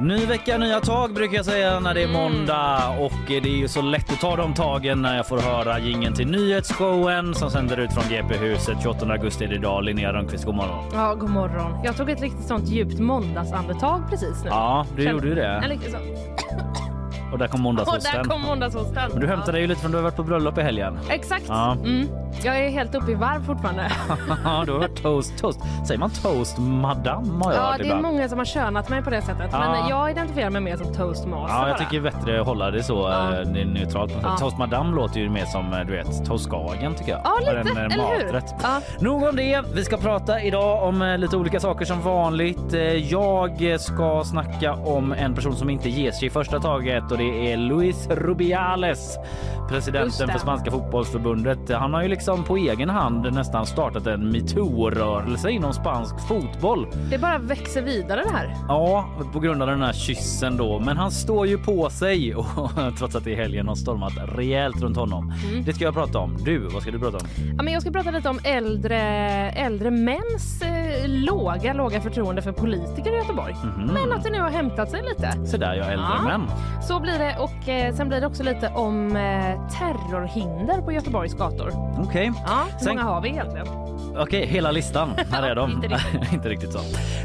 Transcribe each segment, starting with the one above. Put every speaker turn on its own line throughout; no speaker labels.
Ny vecka, nya tag brukar jag säga när det är måndag och det är ju så lätt att ta de tagen när jag får höra gingen till nyhetsshowen som sänder ut från GP-huset 28 augusti är det idag. Linnea Rönnqvist, god morgon.
Ja, god morgon. Jag tog ett riktigt sånt djupt måndagsandetag precis nu.
Ja, du
Känner-
gjorde ju det.
Eller så.
Och där kom
Och där
måndagsosten.
kom måndagsosten.
Men du hämtade dig ju lite från du har varit på bröllop i helgen.
Exakt.
Ja.
Mm. Jag är helt uppe i varv fortfarande.
Ja, du har varit toast, toast. Säger man toast madame har jag
Ja, det är många som har könat mig på det sättet.
Ja.
Men jag identifierar mig mer som toastmaster
Ja, jag
bara.
tycker bättre att hålla det så
Ja.
eh, det är neutralt.
Ja.
Toast madame låter ju mer som eh, du vet toastskagen tycker jag.
Ja, lite.
en,
eller hur?
maträtt.
Ja.
Nog om det. Vi ska prata idag om eh, lite olika saker som vanligt. Jag ska snacka om en person som inte ger sig i första taget och det är Luis Rubiales, presidenten för spanska fotbollsförbundet. Han har ju liksom på egen hand nästan startat en metoo-rörelse inom spansk fotboll.
Det bara växer vidare det här.
Ja, på grund av den här kyssen då. Men han står ju på sig och trots att det är helgen har stormat rejält runt honom.
Mm.
Det ska jag prata om. Du, vad ska du prata om?
Ja, men jag ska prata lite om äldre, äldre mäns eh, låga, låga förtroende för politiker i Göteborg.
Mhm.
Men att det nu har hämtat sig lite.
Så där, jag äldre
Ja.
män.
Så blir det och eh, sen blir det också lite om eh, terrorhinder på Göteborgs gator.
Okej,
Ja, hur
Sen-
många har vi egentligen?
okej, hela listan. Här är de.
Inte riktigt.
Inte riktigt så.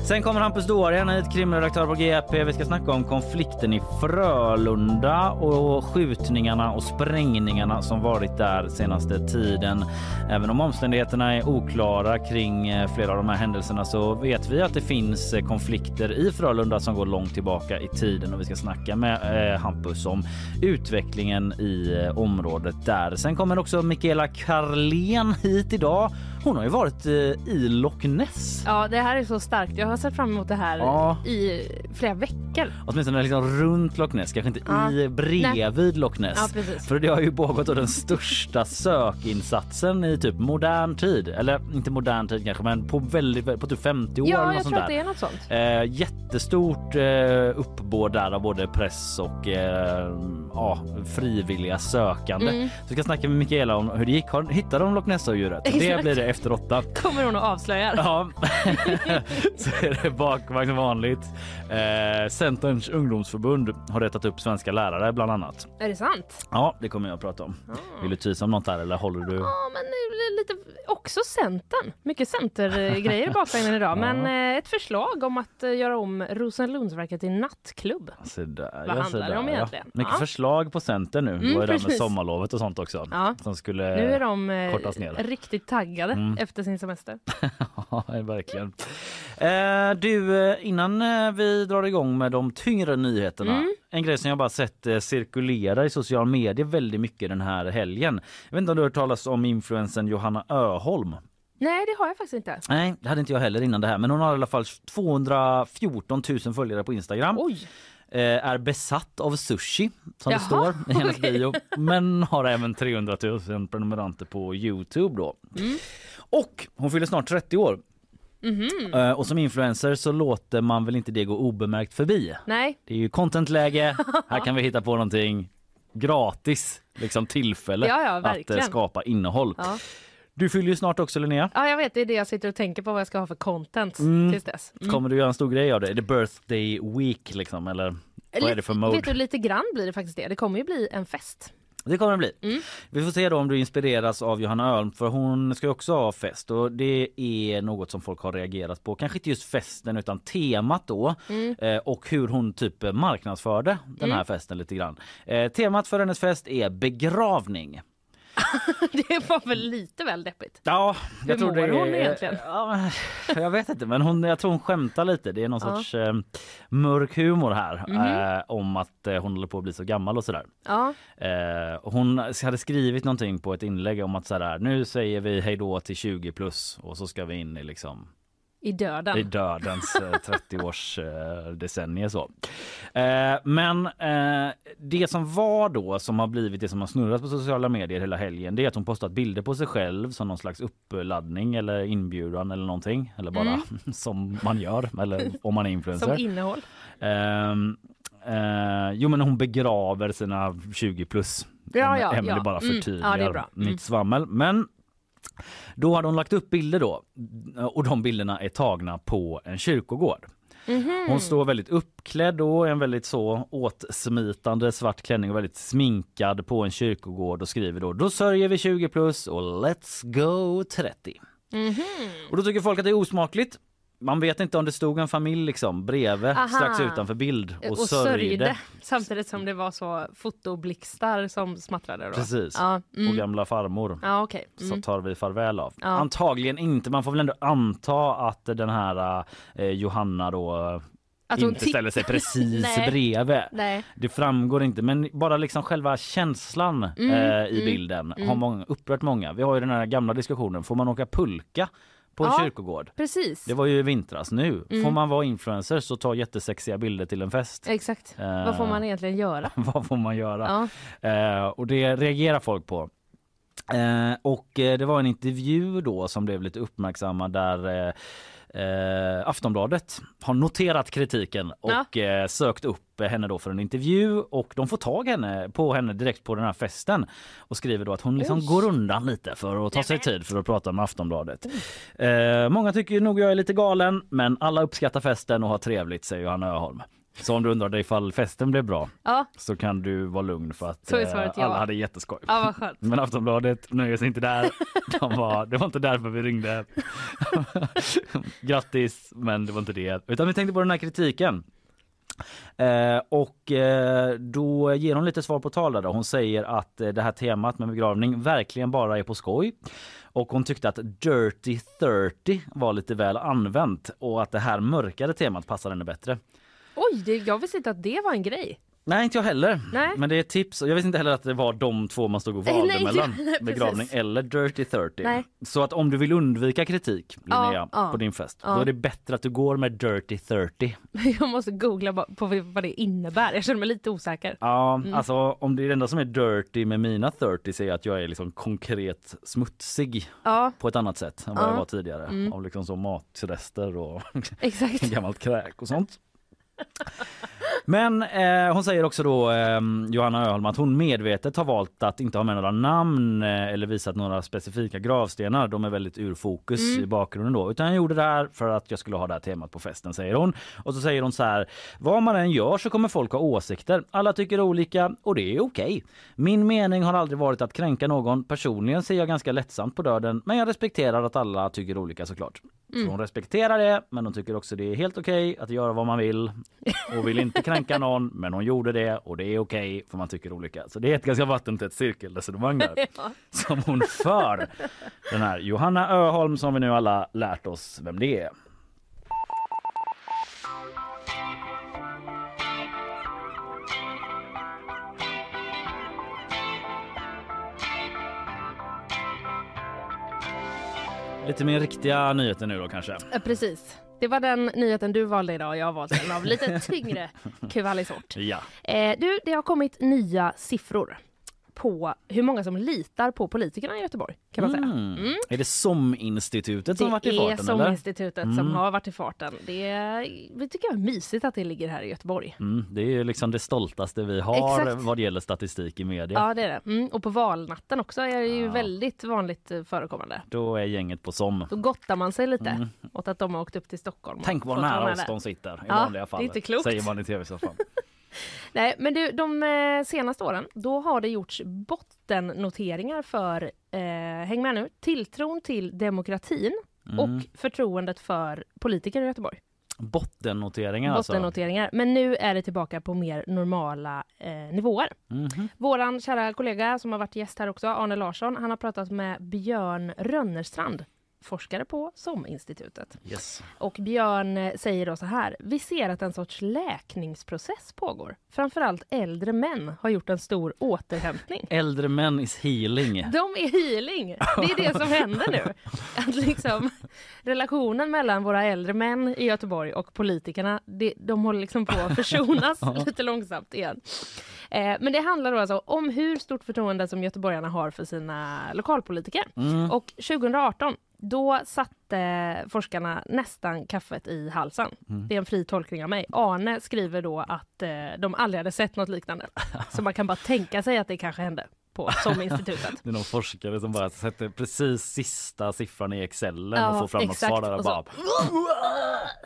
Sen kommer Hampus Dorian hit, krimredaktör på GP. Vi ska snacka om konflikten i Frölunda och skjutningarna och sprängningarna som varit där senaste tiden. Även om omständigheterna är oklara kring eh, flera av de här händelserna så vet vi att det finns eh, konflikter i Frölunda som går långt tillbaka i tiden och vi ska snacka med eh, Hampus om utvecklingen i eh, området där. Sen kommer också Mikaela Karlén hit idag. Hon har ju varit eh, i Loch Ness.
Ja, det här är så starkt. Jag har sett fram emot det här
Ja.
i flera veckor.
Åtminstone liksom runt Loch Ness, kanske inte
Ja.
i bredvid Loch Ness.
Ja.
För det har ju pågått den största sökinsatsen i typ modern tid. Eller inte modern tid kanske, men på väldigt, på typ 50 år eller
Ja,
något
jag
sånt
tror
där.
det är något sånt.
Eh, jättestort eh, uppbåd där av både press och eh, ja, frivilliga sökande.
Mm.
Så vi ska snacka med Mikaela om hur det gick. Hittade de Loch Ness-odjuret? Det blir det efter åtta.
Kommer hon att avslöja.
Ja, så är det bakvagn som vanligt. Eh, Centerns ungdomsförbund har rättat upp svenska lärare bland annat.
Är det sant?
Ja, det kommer jag att prata om. Vill du tisa om något där eller håller du?
Ja, men det blir lite också Centern. Mycket Centergrejer i bakvagnen idag. Men eh, ett förslag om att eh, göra om Rosenlundsverket till nattklubb.
Se där,
Vad
ja,
handlar det om
där, ja.
egentligen?
Mycket
Ja.
förslag på Centern nu.
Mm,
var ju det här med sommarlovet och sånt också.
Ja.
Som skulle...
Nu är de eh, riktigt taggade
Mm.
Efter sin semester.
Ja, verkligen. Eh, du, eh, innan eh, vi drar igång med de tyngre nyheterna.
Mm.
En grej som jag bara sett eh, cirkulera i social medier väldigt mycket den här helgen. Jag vet inte om du har hört talas om influensen Johanna Öholm?
Nej, det har jag faktiskt inte.
Nej, det hade inte jag heller innan det här. Men hon har i alla fall 214 000 följare på Instagram.
Oj!
Eh, är besatt av sushi som
Jaha,
det står i hennes
okej.
bio. Men har även 300 000 prenumeranter på Youtube då.
Mm.
Och hon fyller snart 30 år.
Mhm.
Eh, Och som influencer så låter man väl inte det gå obemärkt förbi.
Nej,
Det är ju contentläge. Här kan vi hitta på någonting gratis, liksom tillfälle
Ja, ja,
att eh, skapa innehåll.
ja.
Du fyller ju snart också Linnea.
ja, jag vet. Det är det jag sitter och tänker på vad jag ska ha för content
Mm.
tills dess. Mm.
Kommer du göra en stor grej av det? Är det birthday week liksom eller vad är det för mode?
Vet du, lite grann blir det faktiskt det. Det kommer ju bli en fest.
Det kommer det bli.
Mm.
Vi får se då om du inspireras av Johanna Ölm för hon ska också ha fest och det är något som folk har reagerat på. Kanske inte just festen utan temat då
Mm.
eh, och hur hon typ marknadsförde den här festen lite grann. Eh, temat för hennes fest är begravning.
Det var väl lite väl deppigt.
Ja, jag
Hur
tror det
mår hon egentligen?
Ja, jag vet inte, men hon, jag tror hon skämtar lite. Det är någon
Ja.
sorts eh, mörk humor här
Mhm.
eh, om att eh, hon håller på att bli så gammal och sådär.
Ja,
Eh, hon hade skrivit någonting på ett inlägg om att så här, nu säger vi hej då till 20 plus och så ska vi in i liksom
I döden.
i dödens eh, 30-års eh, decennier så. Eh, men eh, det som var då som har blivit det som har snurrat på sociala medier hela helgen det är att hon postat bilder på sig själv som någon slags uppladdning eller inbjudan eller någonting eller bara som man gör eller om man är influencer.
Som innehåll.
Ehm, eh, jo men hon begraver sina 20 plus.
Ja, ja,
Emelie
ja.
bara
Mm,
förtydligar
ja, det är bra. Mm.
mitt svammel. Men då hade hon lagt upp bilder då och de bilderna är tagna på en kyrkogård.
Mhm.
Hon står väldigt uppklädd och en väldigt så åtsmitande svart klänning och väldigt sminkad på en kyrkogård och skriver då då sörjer vi 20 plus och let's go 30.
Mhm.
Och då tycker folk att det är osmakligt. Man vet inte om det stod en familj liksom bredvid
Aha.
strax utanför bild och,
Och
sörjde.
sörjde. Samtidigt som det var så fotoblixtar som smattrade. Då.
Precis.
Ja,
Och
mm.
gamla farmor.
ja.
Så
Mm.
tar vi farväl av.
Ja.
Antagligen inte. Man får väl ändå anta att den här eh, Johanna då
Att
inte ställer sig precis
Nej.
bredvid.
Nej.
Det framgår inte men bara liksom själva känslan
Mm,
eh, i
mm,
bilden har
mm.
många, upprört många. Vi har ju den här gamla diskussionen, får man åka pulka på en
Ja.
kyrkogård?
Precis.
Det var ju i vintras nu. Får
Mm.
man vara influencer så ta jättesexiga bilder till en fest.
Exakt.
Eh,
Vad får man egentligen göra?
Vad får man göra?
Ja.
Eh, och det reagerar folk på. Eh, och eh, det var en intervju då som blev lite uppmärksammad där eh, Aftonbladet har noterat kritiken och eh, sökt upp henne då för en intervju och de får tag henne, på henne direkt på den här festen och skriver då att hon liksom
Oj.
går undan lite för att ta sig tid för att prata med Aftonbladet. Eh, många tycker nog jag är lite galen men alla uppskattar festen och har trevligt säger Johanna Öholm. Så om du undrar ifall festen blev bra
Ja.
så kan du vara lugn för att eh,
svaret ja.
alla hade jätteskoj.
ja.
Men Aftonbladet nöjer sig inte där. De var, det var inte därför vi ringde. Grattis, men det var inte det. Utan vi tänkte på den här kritiken. Eh, och eh, då ger hon lite svar på tal där. Hon säger att eh, det här temat med begravning verkligen bara är på skoj. Och hon tyckte att Dirty 30 var lite väl använt och att det här mörkare temat passar henne bättre.
Oj, det, jag visste inte att det var en grej.
Nej, inte jag heller.
Nej.
Men det är tips. Jag visste inte heller att det var de två man stod och valde
nej,
mellan.
nej,
begravning eller Dirty 30.
Nej.
Så att om du vill undvika kritik,
Ja,
Linnea,
ja,
på din fest,
ja.
då är det bättre att du går med Dirty 30.
Jag måste googla på vad det innebär. Jag känner mig lite osäker.
Ja,
Mm.
alltså om det är det enda som är dirty med mina 30 så är att jag är liksom konkret smutsig
Ja,
på ett annat sätt än vad
Ja.
jag var tidigare.
Mm.
Av liksom så matrester och gammalt kräk och sånt. Men eh, hon säger också då, eh, Johanna Öholm, att hon medvetet har valt att inte ha med några namn eh, eller visat några specifika gravstenar. De är väldigt ur fokus
Mm.
i bakgrunden då. Utan jag gjorde det här för att jag skulle ha det här temat på festen, säger hon. Och så säger hon så här, vad man än gör så kommer folk ha åsikter. Alla tycker olika och det är okej. Min mening har aldrig varit att kränka någon. Personligen ser jag ganska lättsamt på döden, men jag respekterar att alla tycker olika såklart. Så hon respekterar det, men hon tycker också det är helt okej att göra vad man vill och vill inte kränka någon, men hon gjorde det och det är okej för man tycker olika. Så det är ett ganska vattentätt cirkelresonemang där
Ja.
som hon för. Den här Johanna Öholm som vi nu alla lärt oss vem det är. Lite mer riktiga nyheter nu då kanske.
Precis. Det var den nyheten du valde idag. Jag har valt en av lite tyngre kvalisort.
Ja.
Eh, du, det har kommit nya siffror på hur många som litar på politikerna i Göteborg. Kan man säga.
Mm.
Mm.
Är det SOM-institutet som varit i
det är
farten?
SOM-institutet som
Mm.
har varit i farten. Det är, vi tycker jag är mysigt att det ligger här i Göteborg.
Mm, det är liksom det stoltaste vi har
Exakt.
vad gäller statistik i media.
Ja, det är det. Mm. Och på valnatten också är det ju
Ja.
väldigt vanligt eh, förekommande.
Då är gänget på SOM.
Då gottar man sig lite
Mm.
åt att de har åkt upp till Stockholm.
Tänk vad nära oss de sitter i
Ja,
vanliga
det
fall.
är inte klokt.
Säger man i tv-soffan.
Nej, men du, de eh, senaste åren, då har det gjorts bottennoteringar för, eh, häng med nu, tilltron till demokratin
Mm.
och förtroendet för politiker i Göteborg.
Bottennoteringar alltså.
Bottennoteringar. Men nu är det tillbaka på mer normala eh, nivåer.
Mhm.
Våran kära kollega som har varit gäst här också, Arne Larsson, han har pratat med Björn Rönnerstrand forskare på SOM-institutet.
Yes.
Och Björn eh, säger då så här. Vi ser att en sorts läkningsprocess pågår. Framförallt äldre män har gjort en stor återhämtning.
Äldre män is healing.
De är healing. Det är det som händer nu. Att liksom, relationen mellan våra äldre män i Göteborg och politikerna, det, de håller liksom på att försonas lite långsamt igen. Eh, men det handlar då alltså om hur stort förtroende som göteborgarna har för sina lokalpolitiker.
Mm.
Och 2018 då satte forskarna nästan kaffet i halsen.
Mm.
Det är en fri tolkning av mig. Arne skriver då att eh, de aldrig hade sett något liknande. Så man kan bara tänka sig att det kanske hände på SOM-institutet.
Det är någon forskare som bara sätter precis sista siffran i excellen
Ja,
och får fram något
exakt.
svar där och bara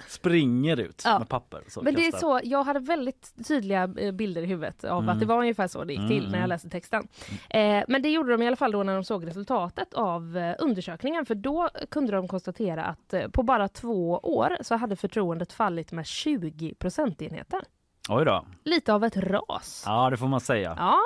springer ut
Ja.
med papper. Så
Men det är så, jag hade väldigt tydliga eh, bilder i huvudet av
Mm.
att det var ungefär så det gick till
Mm,
när jag
mm.
läste texten. Eh, men det gjorde de i alla fall då när de såg resultatet av eh, undersökningen för då kunde de konstatera att på bara två år så hade förtroendet fallit med 20 procentenheter.
Oj då.
Lite av ett ras.
Ja det får man säga.
Ja,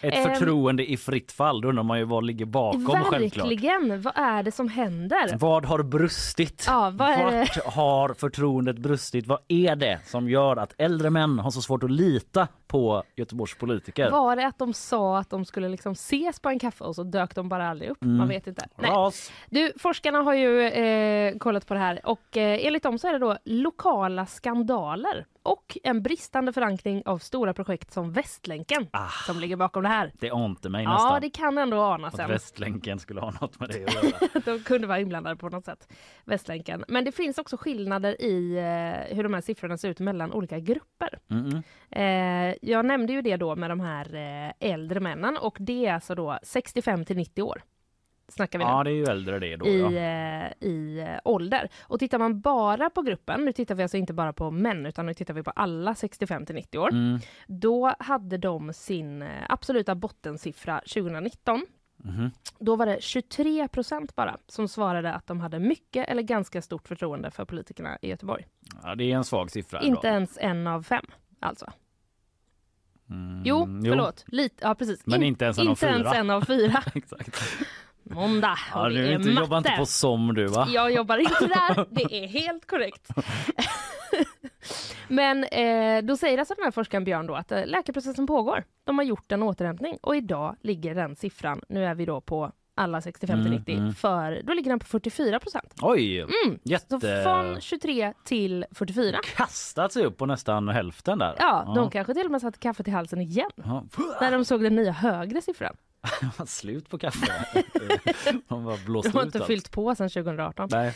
Ett
Ehm.
förtroende i fritt fall. Då undrar man ju vad ligger bakom självklart.
verkligen. Vad är det som händer?
Vad har brustit?
Ja, vad?
Vart har förtroendet brustit? Vad är det som gör att äldre män har så svårt att lita på Göteborgs politiker?
Var det att de sa att de skulle liksom ses på en kaffe och så dök de bara aldrig upp?
Mm.
Man vet inte. Nej.
Ras.
Du, forskarna har ju eh, kollat på det här och eh, enligt dem så är det då lokala skandaler och en bristande förankring av stora projekt som Västlänken
Ah.
som ligger bakom det här.
Det ante mig nästan.
Ja, det kan ändå ana
Att
sen.
Västlänken skulle ha något med det att göra.
att de kunde vara inblandade på något sätt. Västlänken. Men det finns också skillnader i eh, hur de här siffrorna ser ut mellan olika grupper.
Mm-mm.
Eh, jag nämnde ju det då med de här eh, äldre männen och det är alltså då 65 till 90 år. Snackar vi nu.
Ja det är ju äldre det då.
i,
ja.
eh, i eh, ålder. Och tittar man bara på gruppen, nu tittar vi alltså inte bara på män utan nu tittar vi på alla 65 till 90 år.
Mm.
Då hade de sin absoluta bottensiffra 2019.
Mhm.
Då var det 23 procent bara som svarade att de hade mycket eller ganska stort förtroende för politikerna i Göteborg.
Ja det är en svag siffra.
Inte
då.
ens en av fem alltså.
Mm,
Jo, förlåt. Lite, ja precis.
Men
In-
inte ens en av
inte ens
fyra.
en av fyra.
Exakt.
Måndag.
Ja,
och det
du
är
inte, jobbar inte på SOM du va?
Jag jobbar inte där, det är helt korrekt. Men eh, då säger alltså den här forskaren Björn då att eh, läkarprocessen pågår. De har gjort en återhämtning och idag ligger den siffran, nu är vi då på alla 65 till
Mm,
90,
mm.
för då ligger den på 44 procent.
Oj!
Mm. Så
Jätte...
från 23 till 44.
Kastat sig upp på nästan hälften där.
Ja, de kanske till och med satte kaffet i halsen igen
Ja.
när de såg den nya högre siffran.
Slut på kaffe. De bara blåste
De har inte
allt.
fyllt på sedan 2018.
Nej.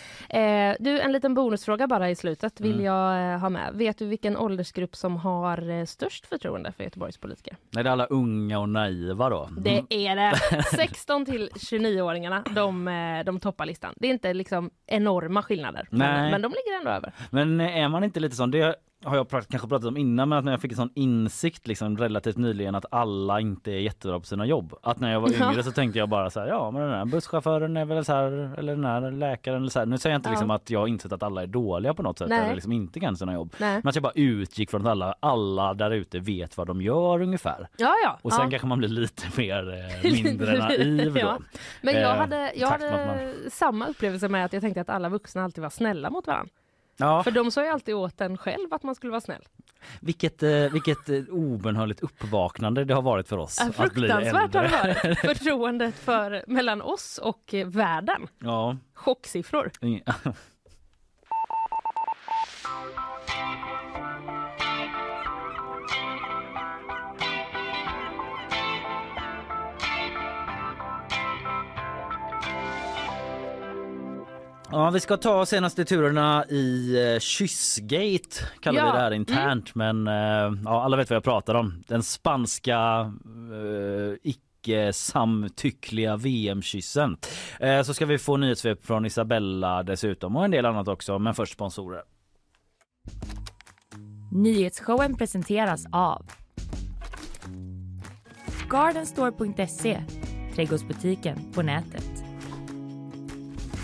Eh, du, en liten bonusfråga bara i slutet vill
Mm.
jag eh, ha med. Vet du vilken åldersgrupp som har eh, störst förtroende för Göteborgs politiker?
Nej, det är alla unga och naiva då.
Det
Mm.
är det. 16 till 29-åringarna, de, eh, de toppar listan. Det är inte liksom enorma skillnader, men, men de ligger ändå över.
Men är man inte lite sån, det har jag kanske pratat om innan, men att när jag fick en sån insikt liksom relativt nyligen att alla inte är jättebra på sina jobb. Att när jag var
Ja.
yngre så tänkte jag bara så här, ja men den här busschauffören är väl så här, eller den här läkaren eller så här. Nu säger jag inte
Ja.
liksom att jag har insett att alla är dåliga på något sätt
Nej.
eller liksom inte kan sina jobb.
Nej.
Men att jag bara utgick från att alla, alla där ute vet vad de gör ungefär.
Ja, ja.
Och sen
ja.
kanske man blir lite mer eh, mindre naiv då.
Ja. Men jag
Eh,
hade, jag hade
att
samma upplevelse med att jag tänkte att alla vuxna alltid var snälla mot varandra.
Ja,
För de sa ju alltid åt en själv att man skulle vara snäll.
vilket, eh, vilket eh, obönhörligt uppvaknande det har varit för oss.
Ja,
att bli
Fruktansvärt har
äldre.
det varit. Förtroendet för, mellan oss och eh, världen.
Ja.
Chocksiffror.
Ja, vi ska ta senaste turerna i eh, Kyssgate kallar
Ja,
vi det här
mm.
internt. Men eh, ja, alla vet vad jag pratar om. Den spanska eh, icke samtyckliga VM-kyssen. Eh, så ska vi få nyhetssvep från Isabella dessutom och en del annat också. Men först sponsorer.
Nyhetsshowen presenteras av Gardenstore.se, trädgårdsbutiken på nätet.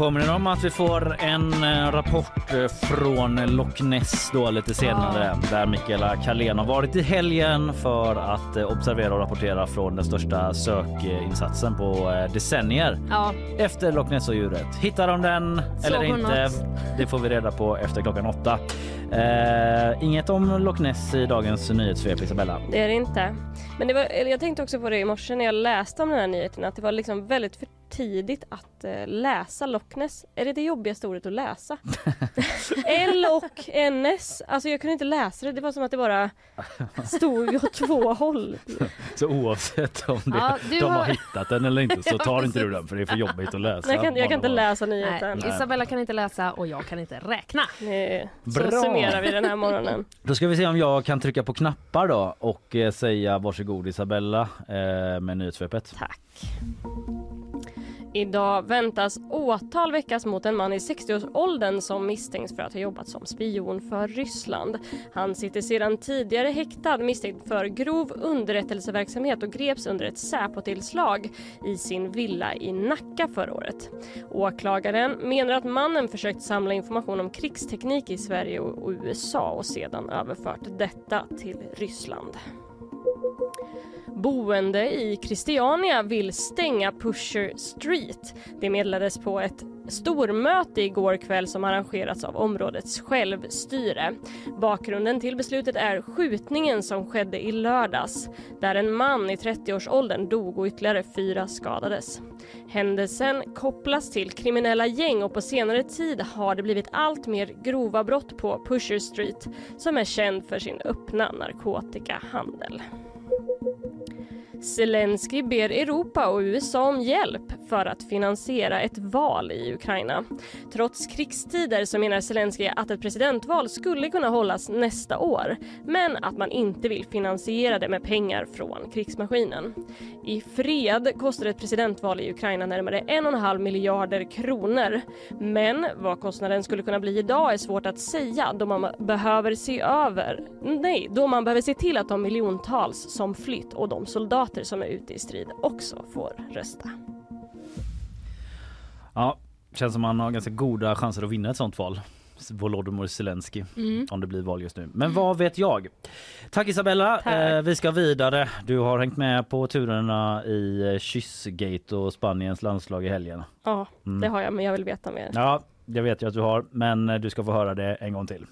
Påminner om att vi får en eh, rapport eh, från Loch Ness då lite senare där Mikaela Carlén har varit i helgen för att eh, observera och rapportera från den största sökinsatsen på decennier
Ja,
efter Loch Ness-djuret. Hittar de den
Såg
eller inte?
något?
Det får vi reda på efter klockan åtta. Eh, inget om Loch Ness i dagens nyhetssvep Isabella.
Det är det inte. Men det var, jag tänkte också på det i morse när jag läste om den här nyheten att det var liksom väldigt för tidigt att eh, läsa Loch Ness. Är det det jobbigaste ordet att läsa? L och NS. Alltså jag kunde inte läsa det. Det var som att det bara stod åt två håll.
Så oavsett om det,
Ja, du
de har...
har-
hittat den eller inte så tar inte du den för det är för jobbigt att läsa.
Jag kan, jag kan inte läsa
nej,
nyheten.
Isabella kan inte läsa och jag kan inte räkna.
Nej. Så
Bra.
summerar vi den här morgonen.
Då ska vi se om jag kan trycka på knappar då och eh, säga varsågod Isabella eh, med nyhetssvepet.
Tack. Idag väntas åtal väckas mot en man i 60-årsåldern som misstänks för att ha jobbat som spion för Ryssland. Han sitter sedan tidigare häktad misstänkt för grov underrättelseverksamhet och greps under ett Säpo-tillslag i sin villa i Nacka förra året. Åklagaren menar att mannen försökt samla information om krigsteknik i Sverige och USA och sedan överfört detta till Ryssland. Boende i Christiania vill stänga Pusher Street. Det meddelades på ett stormöte igår kväll som arrangerats av områdets självstyre. Bakgrunden till beslutet är skjutningen som skedde i lördags där en man i 30-årsåldern dog och ytterligare fyra skadades. Händelsen kopplas till kriminella gäng och på senare tid har det blivit allt mer grova brott på Pusher Street som är känd för sin öppna narkotikahandel. Zelensky ber Europa och USA om hjälp för att finansiera ett val i Ukraina. Trots krigstider så menar Zelensky att ett presidentval skulle kunna hållas nästa år men att man inte vill finansiera det med pengar från krigsmaskinen. I fred kostar ett presidentval i Ukraina närmare 1,5 miljarder kronor. Men vad kostnaden skulle kunna bli idag är svårt att säga då man behöver se över, nej, då man behöver se till att de miljontals som flytt och de soldater som är ute i strid också får rösta.
Ja, känns som man har ganska goda chanser att vinna ett sånt val. Volodymyr Zelensky om det blir val just nu. Men vad vet jag? Tack Isabella.
Tack.
Eh, vi ska vidare. Du har hängt med på turerna i eh, Kyssgate och Spaniens landslag i helgen.
Ja,
Mm.
det har jag men jag vill veta mer.
Ja, det vet jag att du har, men eh, du ska få höra det en gång till.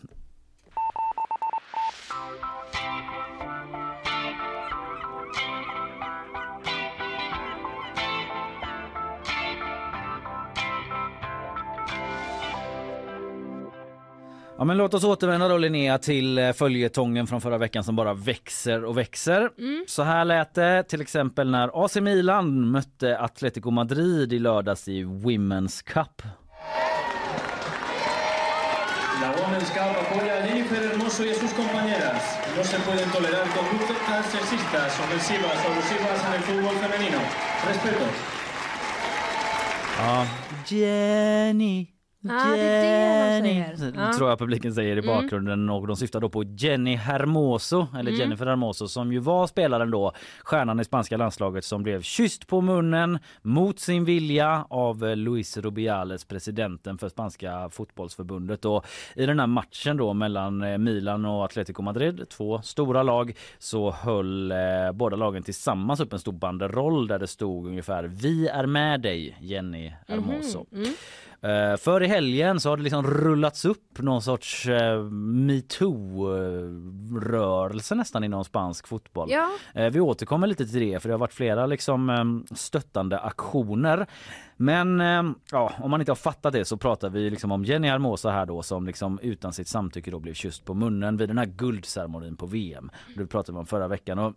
Ja, men låt oss återvända då Linnea till eh, följetongen från förra veckan som bara växer och växer. Så här lät det till exempel när AC Milan mötte Atletico Madrid i lördags i Women's Cup.
La Women's Cup apoya a Jennifer Hermoso y a sus compañeras. No se pueden tolerar conductas sexistas, ofensivas o abusivas en el fútbol femenino. Respeto.
Ja. Jenny.
Ah, det är det de
Jenny.
säger.
Tror jag publiken säger i bakgrunden och de syftar då på Jenny Hermoso eller Jennifer Hermoso som ju var spelaren då stjärnan i spanska landslaget som blev kysst på munnen mot sin vilja av eh, Luis Rubiales presidenten för spanska fotbollsförbundet och i den här matchen då mellan eh, Milan och Atletico Madrid två stora lag så höll eh, båda lagen tillsammans upp en stor banderoll där det stod ungefär vi är med dig Jenny Hermoso. Eh, för i helgen så har det liksom rullats upp någon sorts uh, metoo-rörelse nästan inom spansk fotboll.
Ja,
Eh, vi återkommer lite till det för det har varit flera liksom, eh, stöttande aktioner. Men eh, ja, om man inte har fattat det så pratar vi liksom om Jenny Hermosa här då som liksom utan sitt samtycke då blev kysst på munnen vid den här guldceremonin på VM. Det pratade vi om förra veckan. Och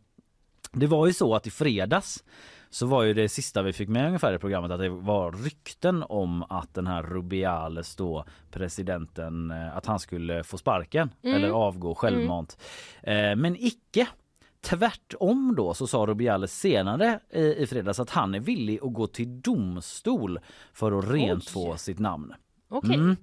det var ju så att i fredags så var ju det sista vi fick med ungefär i programmet att det var rykten om att den här Rubiales då presidenten eh, att han skulle få sparken eller avgå självmant. Eh, men icke. Tvärtom då så sa Rubiales senare i, i fredags att han är villig att gå till domstol för att rentvå sitt namn.
okej.
Mm.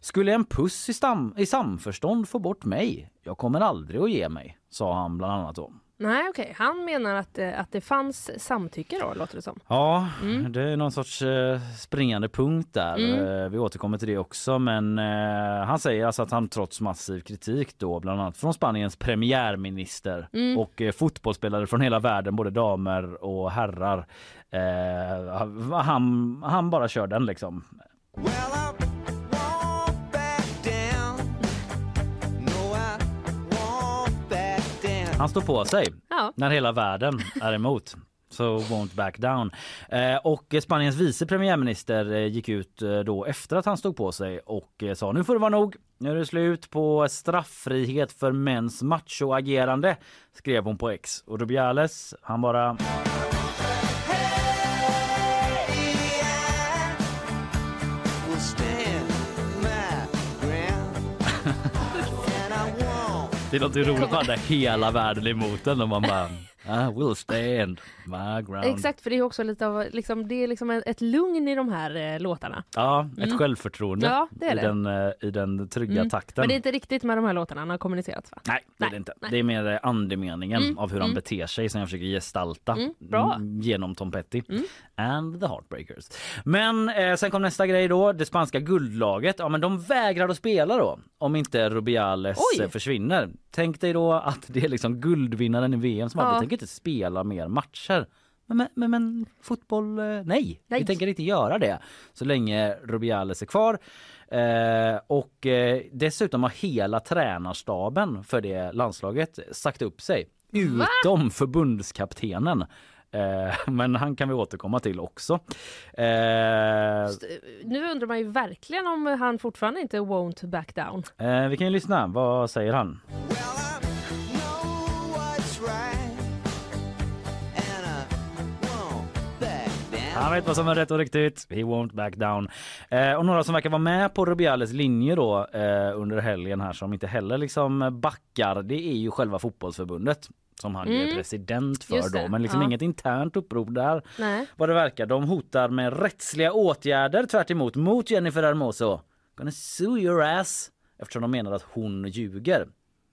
Skulle en puss i, i samförstånd få bort mig? Jag kommer aldrig att ge mig, sa han bland annat då.
Nej okej, han menar att, det- att det fanns samtycke då låter det som.
Ja,
Mm.
det är någon sorts eh, springande punkt där.
Mm.
Eh, vi återkommer till det också men eh, han säger alltså att han trots massiv kritik då bland annat från Spaniens premiärminister
Mm.
och eh, fotbollsspelare från hela världen, både damer och herrar. Eh, han, han bara kör den liksom.
Well,
Han står på sig
Ja.
när hela världen är emot. So won't back down. Eh, och Spaniens vice premiärminister eh, gick ut eh, då efter att han stod på sig och sa nu får det vara nog. Nu är det slut på strafffrihet för mäns machoagerande skrev hon på X. Och Rubiales han bara det är roligt roligt man hade hela världen emot en och man bara i will stand my ground.
Exakt, för det är också lite av liksom, det är liksom ett lugn i de här eh, låtarna.
Ja, ett självförtroende
Ja, det är
i,
det.
den, eh, i den trygga
Mm.
takten.
Men det är inte riktigt med de här låtarna han har kommunicerat va?
Nej, det är det inte.
nej.
Det är mer eh, andemeningen
Mm,
av hur han
mm.
beter sig som jag försöker gestalta
Mm,
mm, genom Tom Petty
Mm.
and the Heartbreakers. Men eh, sen kom nästa grej då, det spanska guldlaget. Ja, men de vägrar att spela då om inte Rubiales
Oj.
eh, försvinner. Tänk dig då att det är liksom guldvinnaren i VM som
Ja.
vi tänker inte spela mer matcher. Men, men, men, fotboll, eh, nej.
Nej.
Vi tänker inte göra det så länge Rubiales är kvar. Eh, och eh, dessutom har hela tränarstaben för det landslaget sagt upp sig. Utom förbundskaptenen. Eh, men han kan vi återkomma till också. Eh,
Nu undrar man ju verkligen om han fortfarande inte won't back down.
vi kan ju lyssna. Vad säger han?
Well,
Han vet vad som är rätt och riktigt. He won't back down. Eh, och några som verkar vara med på Rubiales linje då eh, under helgen här som inte heller liksom backar. Det är ju själva fotbollsförbundet som han ju är
Mm.
president för då. Men liksom
ja.
inget internt upprop där.
Nej.
Vad det verkar. De hotar med rättsliga åtgärder tvärt emot mot Jennifer Hermoso. Gonna sue your ass. Eftersom de menar att hon ljuger.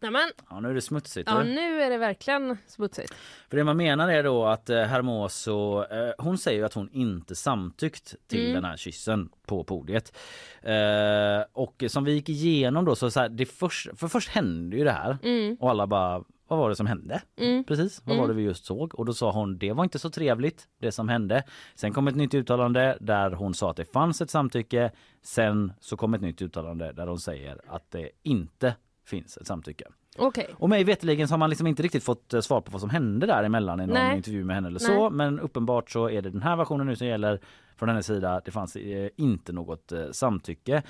Nämen,
Ja nu är det smutsigt.
ja
eller?
nu är det verkligen smutsigt.
För det man menar är då att eh, Hermoso, eh, hon säger ju att hon inte samtyckt till
Mm.
den här kyssen på podiet. Eh, och som vi gick igenom då så, så här, det först, för först hände ju det här
Mm.
och alla bara vad var det som hände?
Mm.
Precis, vad var det vi just såg? Och då sa hon det var inte så trevligt det som hände. Sen kom ett nytt uttalande där hon sa att det fanns ett samtycke. Sen så kom ett nytt uttalande där hon säger att det inte finns ett samtycke.
Okej.
Och mig veterligen har man liksom inte riktigt fått eh, svar på vad som hände däremellan i någon
Nej.
intervju med henne eller
Nej.
så. Men uppenbart så är det den här versionen nu som gäller från hennes sida. Det fanns eh, inte något eh, samtycke.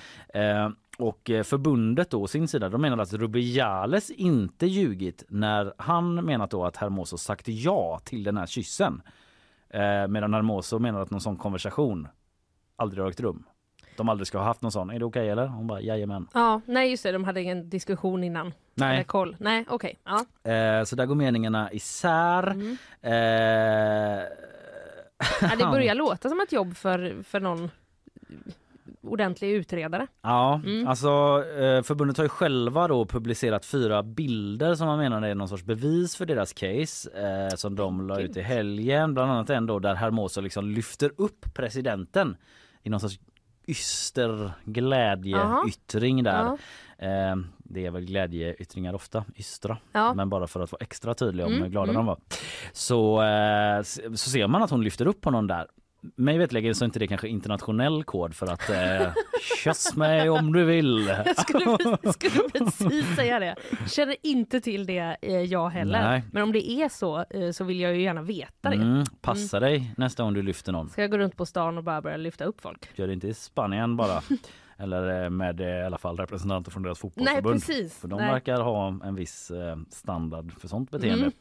Och förbundet då, sin sida, de menar att Rubiales inte ljugit när han menat då att Hermoso sagt ja till den här kyssen. Medan Hermoso menar att någon sån konversation aldrig har ägt rum. De aldrig ska ha haft någon sån. Är det okej eller? Hon bara jajamän.
Ja, nej just det, de hade ingen diskussion innan. Eller
Nej,
koll. Nej, okej. Ja.
eh, så där går meningarna isär.
Mm.
Eh,
Ja, det börjar låta som ett jobb för, för någon ordentlig utredare.
Ja,
Mm.
alltså eh, förbundet har ju själva då publicerat fyra bilder som man menar är någon sorts bevis för deras case eh, som de la ut i helgen. Bland annat en då där Hermoso liksom lyfter upp presidenten i någon sorts yster glädjeyttring där.
Ja.
Eh, det är väl glädjeyttringar ofta, ystra.
Ja.
Men bara för att vara extra tydlig om
Mm,
hur glada
mm.
de var. Så, eh, så ser man att hon lyfter upp honom där. Mig veterligen så är inte det kanske internationell kod för att eh, kyss mig om du vill.
Jag skulle, skulle precis säga det. Känner inte till det eh, jag heller.
Nej.
Men om det är så eh, så vill jag ju gärna veta det.
Mm, passa dig nästa gång du lyfter någon.
Ska jag gå runt på stan och bara börja lyfta upp folk?
Gör det inte i Spanien bara. Eller eh, med eh, i alla fall representanter från deras
Nej
fotbollsförbund.
precis.
För de
Nej.
verkar ha en viss eh, standard för sånt beteende.
Mm.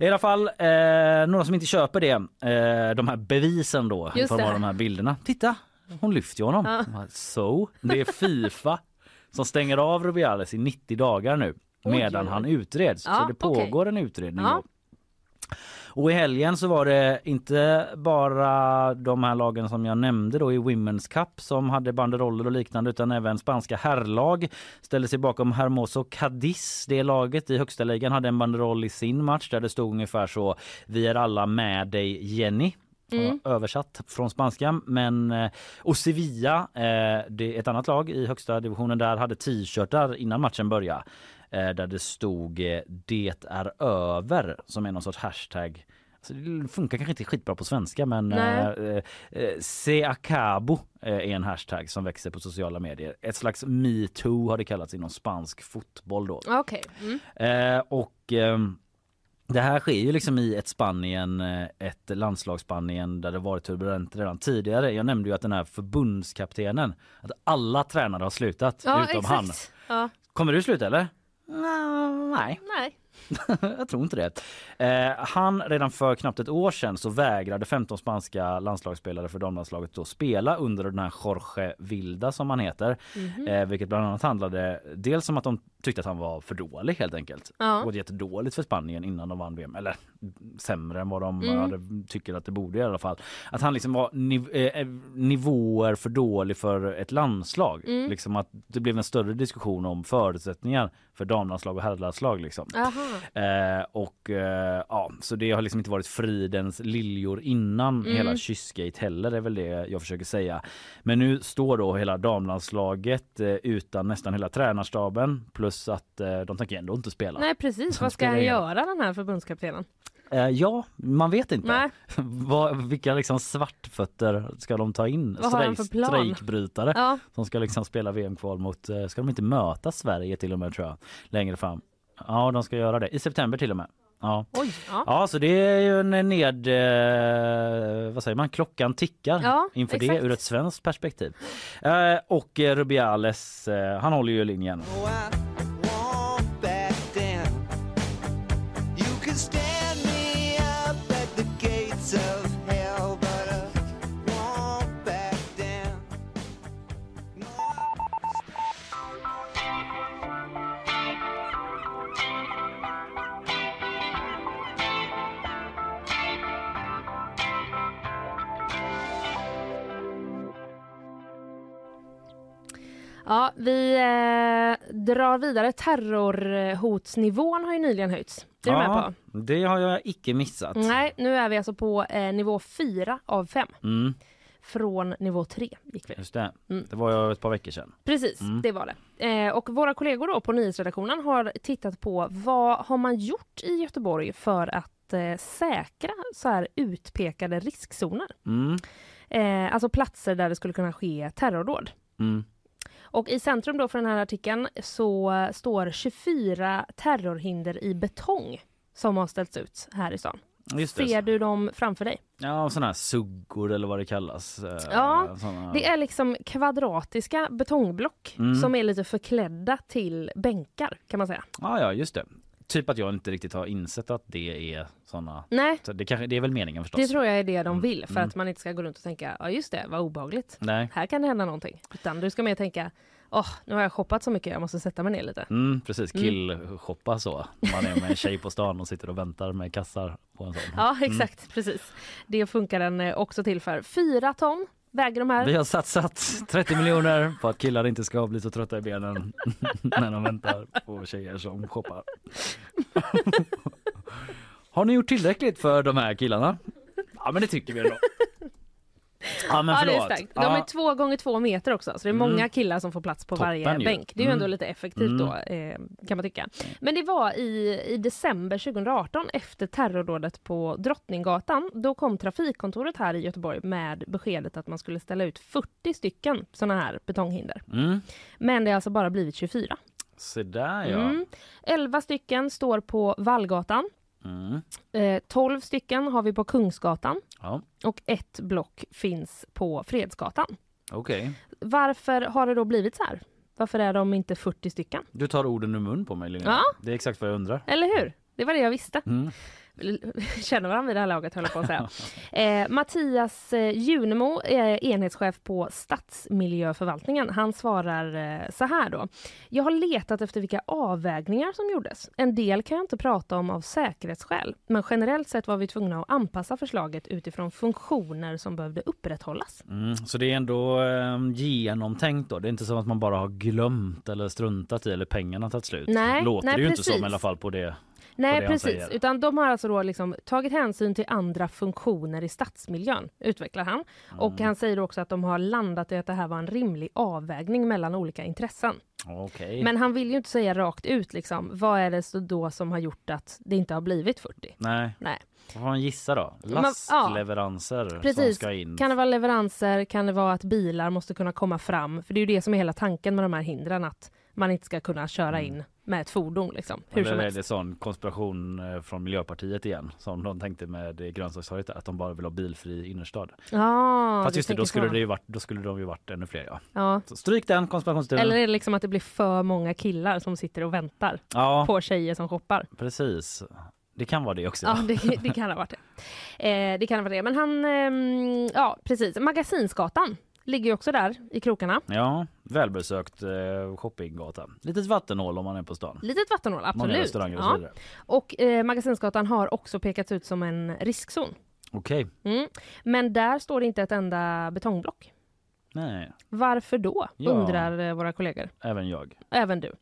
I alla fall eh, några som inte köper det. Eh, de här bevisen då i
Just
form av
det.
de här bilderna. Titta, hon lyfter ju honom.
Ja.
Så, det är Fifa som stänger av Rubiales i 90 dagar nu medan
oj,
han utreds.
Ja,
Så det pågår en utredning.
Ja.
Och i helgen så var det inte bara de här lagen som jag nämnde då i Women's Cup som hade banderoller och liknande utan även spanska herrlag ställde sig bakom Hermoso Cadiz. Det laget i högsta ligan hade en banderoll i sin match där det stod ungefär så Vi är alla med dig Jenny.
Mm.
översatt från spanska. Men, eh, och Sevilla, eh, det ett annat lag i högsta divisionen där, hade t-shirtar innan matchen började där det stod eh, det är över som är någon sorts hashtag. Alltså, det funkar kanske inte skitbra på svenska men eh, eh, se acabo eh, är en hashtag som växer på sociala medier. Ett slags metoo har det kallats inom spansk fotboll då.
Okej. Mm.
Eh, och ehm, det här sker ju liksom i ett Spanien, eh, ett landslagsspanien där det varit turbulent redan tidigare. Jag nämnde ju att den här förbundskaptenen, att alla tränare har slutat
Ja,
utom
exakt.
han.
Ja.
Kommer du sluta eller? Nå, nej,
Nej.
jag tror inte det. Eh, han redan för knappt ett år sedan så vägrade 15 spanska landslagsspelare för damlandslaget att spela under den här Jorge Vilda som han heter.
Mhm.
Eh, vilket bland annat handlade dels om att de tyckte att han var för dålig helt enkelt.
Ja.
Gått jättedåligt för Spanien innan de vann VM. Eller sämre än vad de
Mm.
hade, tycker att det borde i alla fall. Att han liksom var niv- eh, nivåer för dålig för ett landslag.
Mm.
Liksom att det blev en större diskussion om förutsättningar för damlandslag och herrlandslag. Liksom. Eh, och eh, ja, så det har liksom inte varit fridens liljor innan
Mm.
hela kyssgate heller är väl det jag försöker säga. Men nu står då hela damlandslaget eh, utan nästan hela tränarstaben plus att eh, de tänker ändå inte spela.
Nej precis, vad ska han göra den här förbundskaptenen?
Eh, ja, man vet inte.
Nej.
Vad, vilka liksom svartfötter ska de ta in?
Vad har han för plan?
Strejkbrytare
Ja.
som ska liksom spela VM-kval mot, eh, ska de inte möta Sverige till och med tror jag, längre fram? Ja, de ska göra det. I september till och med. Ja.
Oj. Ja.
Ja, så det är ju en ned... Eh, vad säger man? Klockan tickar
Ja,
inför det
exakt.
ur ett svenskt perspektiv. Eh, och Rubiales, eh, han håller ju linjen.
Oh,
Ja, vi eh, drar vidare. Terrorhotsnivån har ju nyligen höjts. Är du med på?
det har jag icke missat.
Nej, nu är vi alltså på eh, nivå 4 av 5.
Mm,
Från nivå 3 gick vi.
just det.
Mm.
Det var ju ett par veckor sedan.
Precis,
Mm.
det var det. Eh, och våra kollegor då på nyhetsredaktionen har tittat på vad har man gjort i Göteborg för att eh, säkra så här utpekade riskzoner.
Mm,
Eh, alltså platser där det skulle kunna ske terrordåd.
mm.
Och i centrum då för den här artikeln så eh, står 24 terrorhinder i betong som har ställts ut här i stan.
Just det.
Ser du dem framför dig?
Ja, sådana här suggor eller vad det kallas. Eh,
Ja,
såna...
Det är liksom kvadratiska betongblock
Mm.
som är lite förklädda till bänkar kan man säga.
Ja, ja, just det. Typ att jag inte riktigt har insett att det är såna.
Nej,
Så det, kanske, det är väl meningen förstås.
det tror jag är det de
Mm,
vill för
mm.
att man inte ska gå runt och tänka ja just det, vad obehagligt.
Nej.
Här kan det hända någonting. Utan du ska mer tänka åh, nu har jag shoppat så mycket, jag måste sätta mig ner lite.
Mm, precis,
Mm.
killshoppa så. Man är med en tjej på stan och sitter och väntar med kassar på en sån.
Ja,
Mm.
exakt, precis. Det funkar den eh, också till för. Fyra ton väger de här.
Vi har satsat 30 miljoner på att killar inte ska bli så trötta i benen när de väntar på tjejer som shoppar. Har ni gjort tillräckligt för de här killarna? Ja men det tycker vi ändå. Ja men
Ja, det är starkt. De
Ja.
är två gånger två meter också, så det är
Mm.
många killar som får plats på
Toppen
varje
ju.
bänk. Det är ju ändå
Mm.
lite effektivt
Mm.
då, eh, kan man tycka. Men det var i, i december 2018, efter terrordådet på Drottninggatan, då kom trafikkontoret här i Göteborg med beskedet att man skulle ställa ut 40 stycken sådana här betonghinder.
Mm.
Men det har alltså bara blivit 24.
Så där ja.
Mm. 11 stycken står på Vallgatan.
Mm.
Eh, 12 stycken har vi på Kungsgatan.
Ja,
Och ett block finns på Fredsgatan.
okej.
Varför har det då blivit så här? Varför är de inte 40 stycken?
Du tar orden ur mun på mig Linnea.
Ja.
Det är exakt vad jag undrar.
Eller hur? Det var det jag visste.
Mm.
känner varandra vid det här laget höll jag på att säga. Eh, Mattias eh, Junemo, är enhetschef på Stadsmiljöförvaltningen, han svarar eh, så här då. Jag har letat efter vilka avvägningar som gjordes. En del kan jag inte prata om av säkerhetsskäl, men generellt sett var vi tvungna att anpassa förslaget utifrån funktioner som behövde upprätthållas.
Mm, så det är ändå eh, genomtänkt då. Det är inte som att man bara har glömt eller struntat i eller pengarna tagit slut.
Nej,
Låter
nej,
det ju inte
precis.
som i alla fall på det.
Nej precis, utan de har alltså då liksom tagit hänsyn till andra funktioner i stadsmiljön, utvecklar han. Och
Mm.
han säger också att de har landat i att det här var en rimlig avvägning mellan olika intressen.
Okej.
Men han vill ju inte säga rakt ut liksom, vad är det så då som har gjort att det inte har blivit 40?
Nej.
Nej.
Vad får man gissa då?
Men- ja.
Lastleveranser som
Precis.
ska in.
Kan det vara leveranser? Kan det vara att bilar måste kunna komma fram? För det är ju det som är hela tanken med de här hindren, att man inte ska kunna köra in med ett fordon liksom, hur
Eller
som
är
helst.
det sån konspiration eh, från Miljöpartiet igen som de tänkte med grönsakstorget att de bara vill ha bilfri innerstad.
Ja,
Fast just det, då skulle
så.
det ju varit, då skulle de ju varit ännu fler ja.
Ja.
Så stryk den konspirationsteorin.
Eller är det liksom att det blir för många killar som sitter och väntar
Ja,
på tjejer som shoppar?
precis. Det kan vara det också.
Ja, det, det kan ha varit det. Eh, det kan ha varit det. Men han, ehm, ja precis. Magasinsgatan ligger ju också där i krokarna.
Ja, välbesökt eh, shoppinggata. Litet vattenhål om man är på stan.
Litet vattenhål,
Många
absolut.
så
Ja. Och eh, Magasinsgatan har också pekats ut som en riskzon.
Okej,
Mm. Men där står det inte ett enda betongblock.
Nej,
Varför då?
Ja.
Undrar eh, våra kollegor.
även jag.
Även du.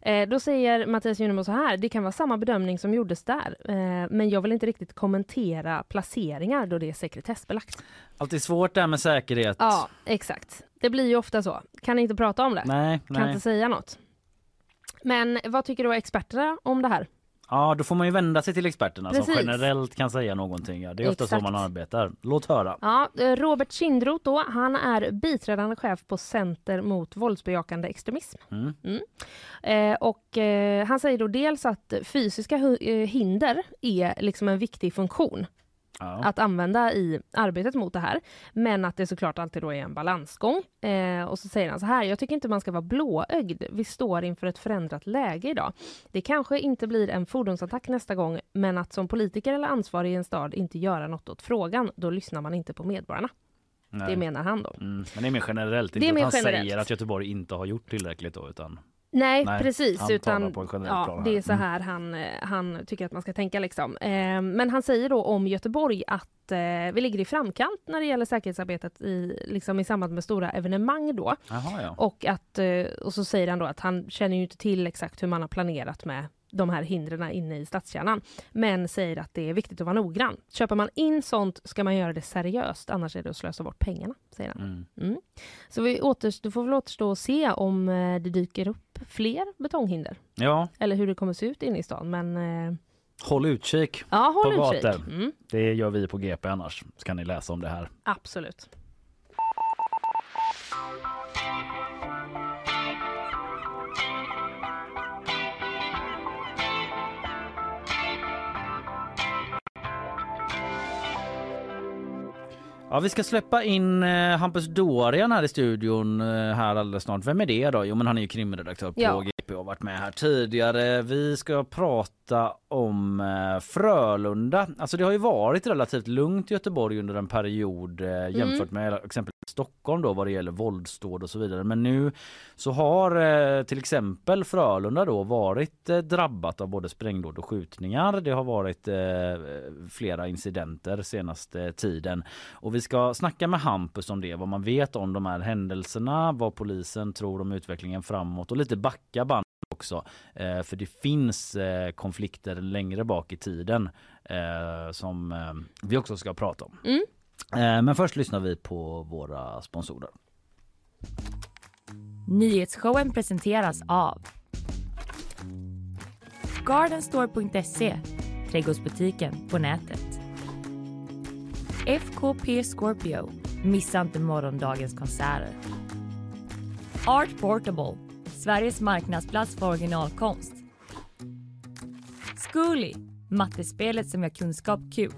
Eh, då säger Mattias Junemo så här, det kan vara samma bedömning som gjordes där, eh, men jag vill inte riktigt kommentera placeringar då det är sekretessbelagt.
Alltid svårt där med säkerhet.
Ja, exakt. Det blir ju ofta så. Kan inte prata om det.
Nej,
Kan
nej.
inte säga något. Men vad tycker då experterna om det här?
Ja, då får man ju vända sig till experterna som
Precis.
generellt kan säga någonting. Ja, det är ofta
Exakt.
så man arbetar. Låt höra.
Ja, eh, Robert Kindroth då, han är biträdande chef på Center mot våldsbejakande extremism.
Mm.
Eh, och eh, han säger då dels att fysiska eh, hinder är liksom en viktig funktion
Ja.
att använda i arbetet mot det här. Men att det såklart alltid då är en balansgång. Eh, och så säger han så här, jag tycker inte man ska vara blåögd. Vi står inför ett förändrat läge idag. Det kanske inte blir en fordonsattack nästa gång, men att som politiker eller ansvarig i en stad inte göra något åt frågan, då lyssnar man inte på medborgarna.
Nej.
Det menar han då.
Mm. Men det är mer generellt.
Det är
Inte att han
generellt.
säger att Göteborg inte har gjort tillräckligt då utan
Nej,
Nej,
precis.
han
utan ja, det är så
Mm.
här han, eh, han tycker att man ska tänka. Liksom. Eh, men han säger då om Göteborg att eh, vi ligger i framkant när det gäller säkerhetsarbetet i, liksom i samband med stora evenemang. Då.
Jaha ja.
Och, att, eh, och så säger han då att han känner ju inte till exakt hur man har planerat med de här hindren inne i stadskärnan. Men säger att det är viktigt att vara noggrann. Köper man in sånt ska man göra det seriöst, annars är det att slösa bort pengarna, säger han.
Mm.
Mm. Så vi återstår, det får väl återstå att se om eh, det dyker upp fler betonghinder.
Ja,
Eller hur det kommer se ut inne i stan. Men eh,
håll utkik.
ja, håll
På
utkik.
gator.
Mm,
Det gör vi på GP annars. Så kan ni läsa om det här.
absolut.
Ja, vi ska släppa in eh, Hampus Dorian här i studion eh, här alldeles snart. Vem är det då? Jo, men han är ju krimredaktör på
Ja.
GP och har varit med här tidigare. Vi ska prata om eh, Frölunda. Alltså det har ju varit relativt lugnt i Göteborg under en period eh, jämfört med exempelvis Stockholm då vad det gäller våldsdåd och så vidare. Men nu så har eh, till exempel Frölunda då varit eh, drabbat av både sprängdåd och skjutningar. Det har varit flera incidenter senaste tiden och vi ska snacka med Hampus om det, vad man vet om de här händelserna, vad polisen tror om utvecklingen framåt och lite backa band också. Eh, för det finns eh, konflikter längre bak i tiden eh, som eh, vi också ska prata om.
Mm.
Eh, men först lyssnar vi på våra sponsorer.
Nyhetsshowen presenteras av Gardenstore.se, trädgårdsbutiken på nätet. FKP Scorpio, missa inte morgondagens konserter. Art Portable, Sveriges marknadsplats för originalkonst. Zcooly, mattespelet som gör kunskap kul.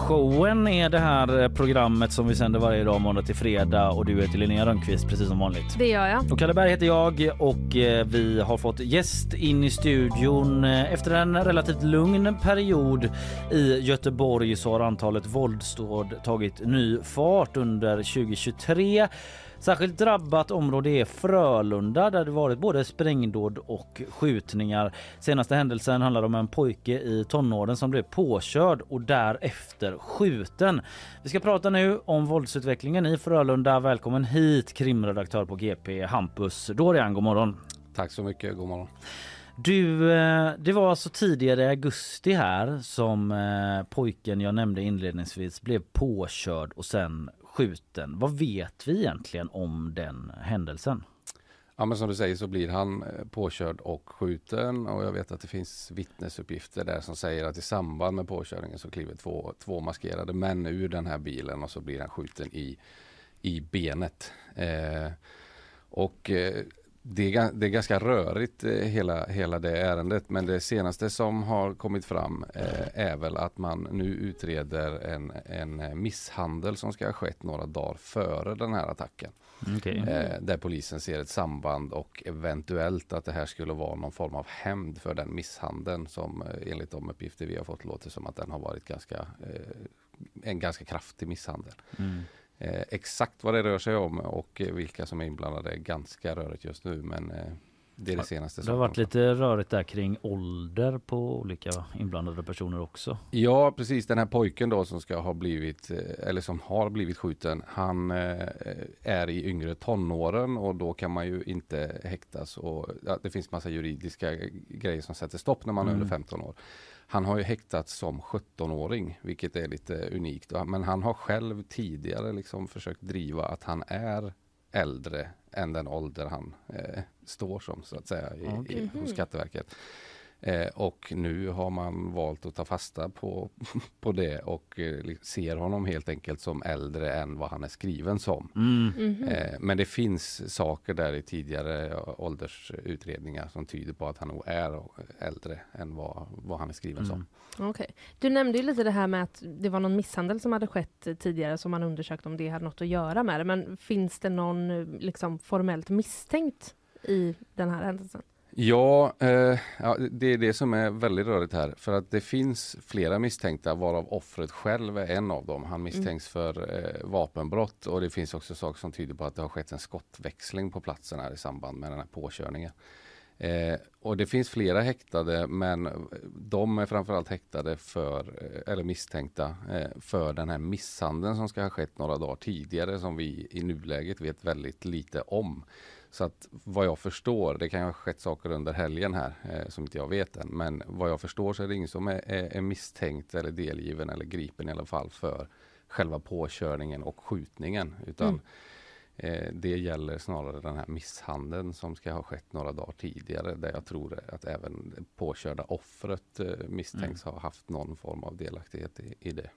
Nyhetsshowen är det här eh, programmet som vi sänder varje dag måndag till fredag och du heter Linnea Rönnqvist precis som vanligt.
Det gör jag.
Och Kalle Berg heter jag och eh, vi har fått gäst in i studion. Eh, Efter en relativt lugn period i Göteborg så har antalet våldsdåd tagit ny fart under 2023. Särskilt drabbat område är Frölunda där det varit både sprängdåd och skjutningar. Senaste händelsen handlar om en pojke i tonåren som blev påkörd och därefter skjuten. Vi ska prata nu om våldsutvecklingen i Frölunda. Välkommen hit krimredaktör på GP Hampus Dorian. God morgon.
Tack så mycket, god morgon.
Du, eh, det var alltså tidigare i augusti här som eh, pojken jag nämnde inledningsvis blev påkörd och sen skjuten. Vad vet vi egentligen om den händelsen?
Ja men som du säger så blir han eh, påkörd och skjuten och jag vet att det finns vittnesuppgifter där som säger att i samband med påkörningen så kliver två, två maskerade män ur den här bilen och så blir han skjuten i, i benet. Eh, och eh, det är, det är ganska rörigt eh, hela, hela det ärendet men det senaste som har kommit fram eh, är väl att man nu utreder en, en misshandel som ska ha skett några dagar före den här attacken.
Okej.
Eh, där polisen ser ett samband och eventuellt att det här skulle vara någon form av hämnd för den misshandeln som eh, enligt de uppgifter vi har fått låter som att den har varit ganska eh, en ganska kraftig misshandel.
Mm.
Eh, exakt vad det rör sig om och vilka som är inblandade är ganska rörigt just nu men eh, det är det senaste.
Det har varit lite rörigt där kring ålder på olika inblandade personer också.
Ja, precis. Den här pojken då som ska ha blivit, eh, eller som har blivit skjuten, han eh, är i yngre tonåren och då kan man ju inte häktas och det finns massa juridiska grejer som sätter stopp när man är
Mm.
under 15 år. Han har ju häktats som 17-åring, vilket är lite unikt. Men han har själv tidigare liksom försökt driva att han är äldre än den ålder han eh, står som så att säga i, i,
Okej.
hos Skatteverket. Eh, och nu har man valt att ta fasta på, på det och eh, ser honom helt enkelt som äldre än vad han är skriven som.
Mm.
Mhm.
Eh, men det finns saker där i tidigare åldersutredningar som tyder på att han nog är äldre än vad, vad han är skriven som.
Mm.
Okej. Du nämnde ju lite det här med att det var någon misshandel som hade skett tidigare som man undersökt om det hade något att göra med det. Men finns det någon liksom formellt misstänkt i den här händelsen?
Ja, eh, ja, det är det som är väldigt rörigt här. För att det finns flera misstänkta varav offret själv är en av dem. Han misstänks för eh, vapenbrott och det finns också saker som tyder på att det har skett en skottväxling på platsen här i samband med den här påkörningen. Eh, och det finns flera häktade men de är framförallt häktade för, eh, eller misstänkta eh, för den här misshandeln som ska ha skett några dagar tidigare som vi i nuläget vet väldigt lite om. Så att vad jag förstår, det kan ju ha skett saker under helgen här eh, som inte jag vet än, men vad jag förstår så är det ingen som är, är, är misstänkt eller delgiven eller gripen i alla fall för själva påkörningen och skjutningen. Utan
Mm.
eh, det gäller snarare den här misshandeln som ska ha skett några dagar tidigare där jag tror att även det påkörda offret eh, misstänks ha haft någon form av delaktighet i, i det.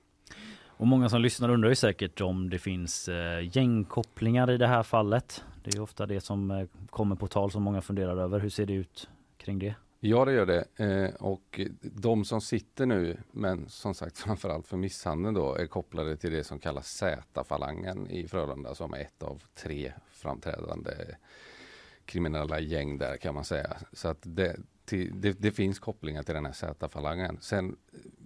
Och många som lyssnar undrar ju säkert om det finns eh, gängkopplingar i det här fallet. Det är ofta det som eh, kommer på tal som många funderar över. Hur ser det ut kring det?
Ja, det gör det. Eh, och de som sitter nu, men som sagt framförallt för misshandeln då, är kopplade till det som kallas Z-falangen i Frölunda som är ett av tre framträdande kriminella gäng där kan man säga. Så att det, till, det, det finns kopplingar till den här Z-falangen. Sen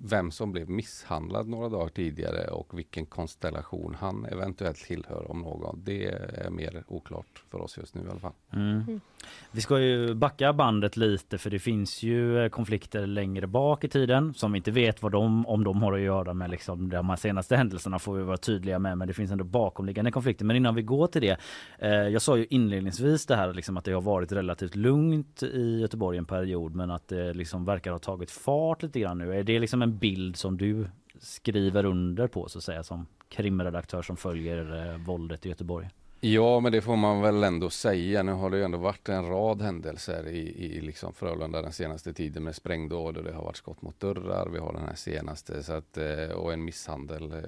vem som blev misshandlad några dagar tidigare och vilken konstellation han eventuellt tillhör om någon, det är mer oklart för oss just nu i alla fall.
Mm. Vi ska ju backa bandet lite för det finns ju eh, konflikter längre bak i tiden som vi inte vet vad de, om de har att göra med liksom de här senaste händelserna får vi vara tydliga med men det finns ändå bakomliggande konflikter. Men innan vi går till det. Eh, jag sa ju inledningsvis det här liksom att det har varit relativt lugnt i Göteborg en period men att det liksom verkar ha tagit fart lite grann nu. Är det liksom en bild som du skriver under på så att säga som krimredaktör som följer eh, våldet i Göteborg?
Ja, men det får man väl ändå säga. Nu har det ju ändå varit en rad händelser i, i liksom Frölunda den senaste tiden med sprängdåd och det har varit skott mot dörrar. Vi har den här senaste så att, eh, och en misshandel. eh,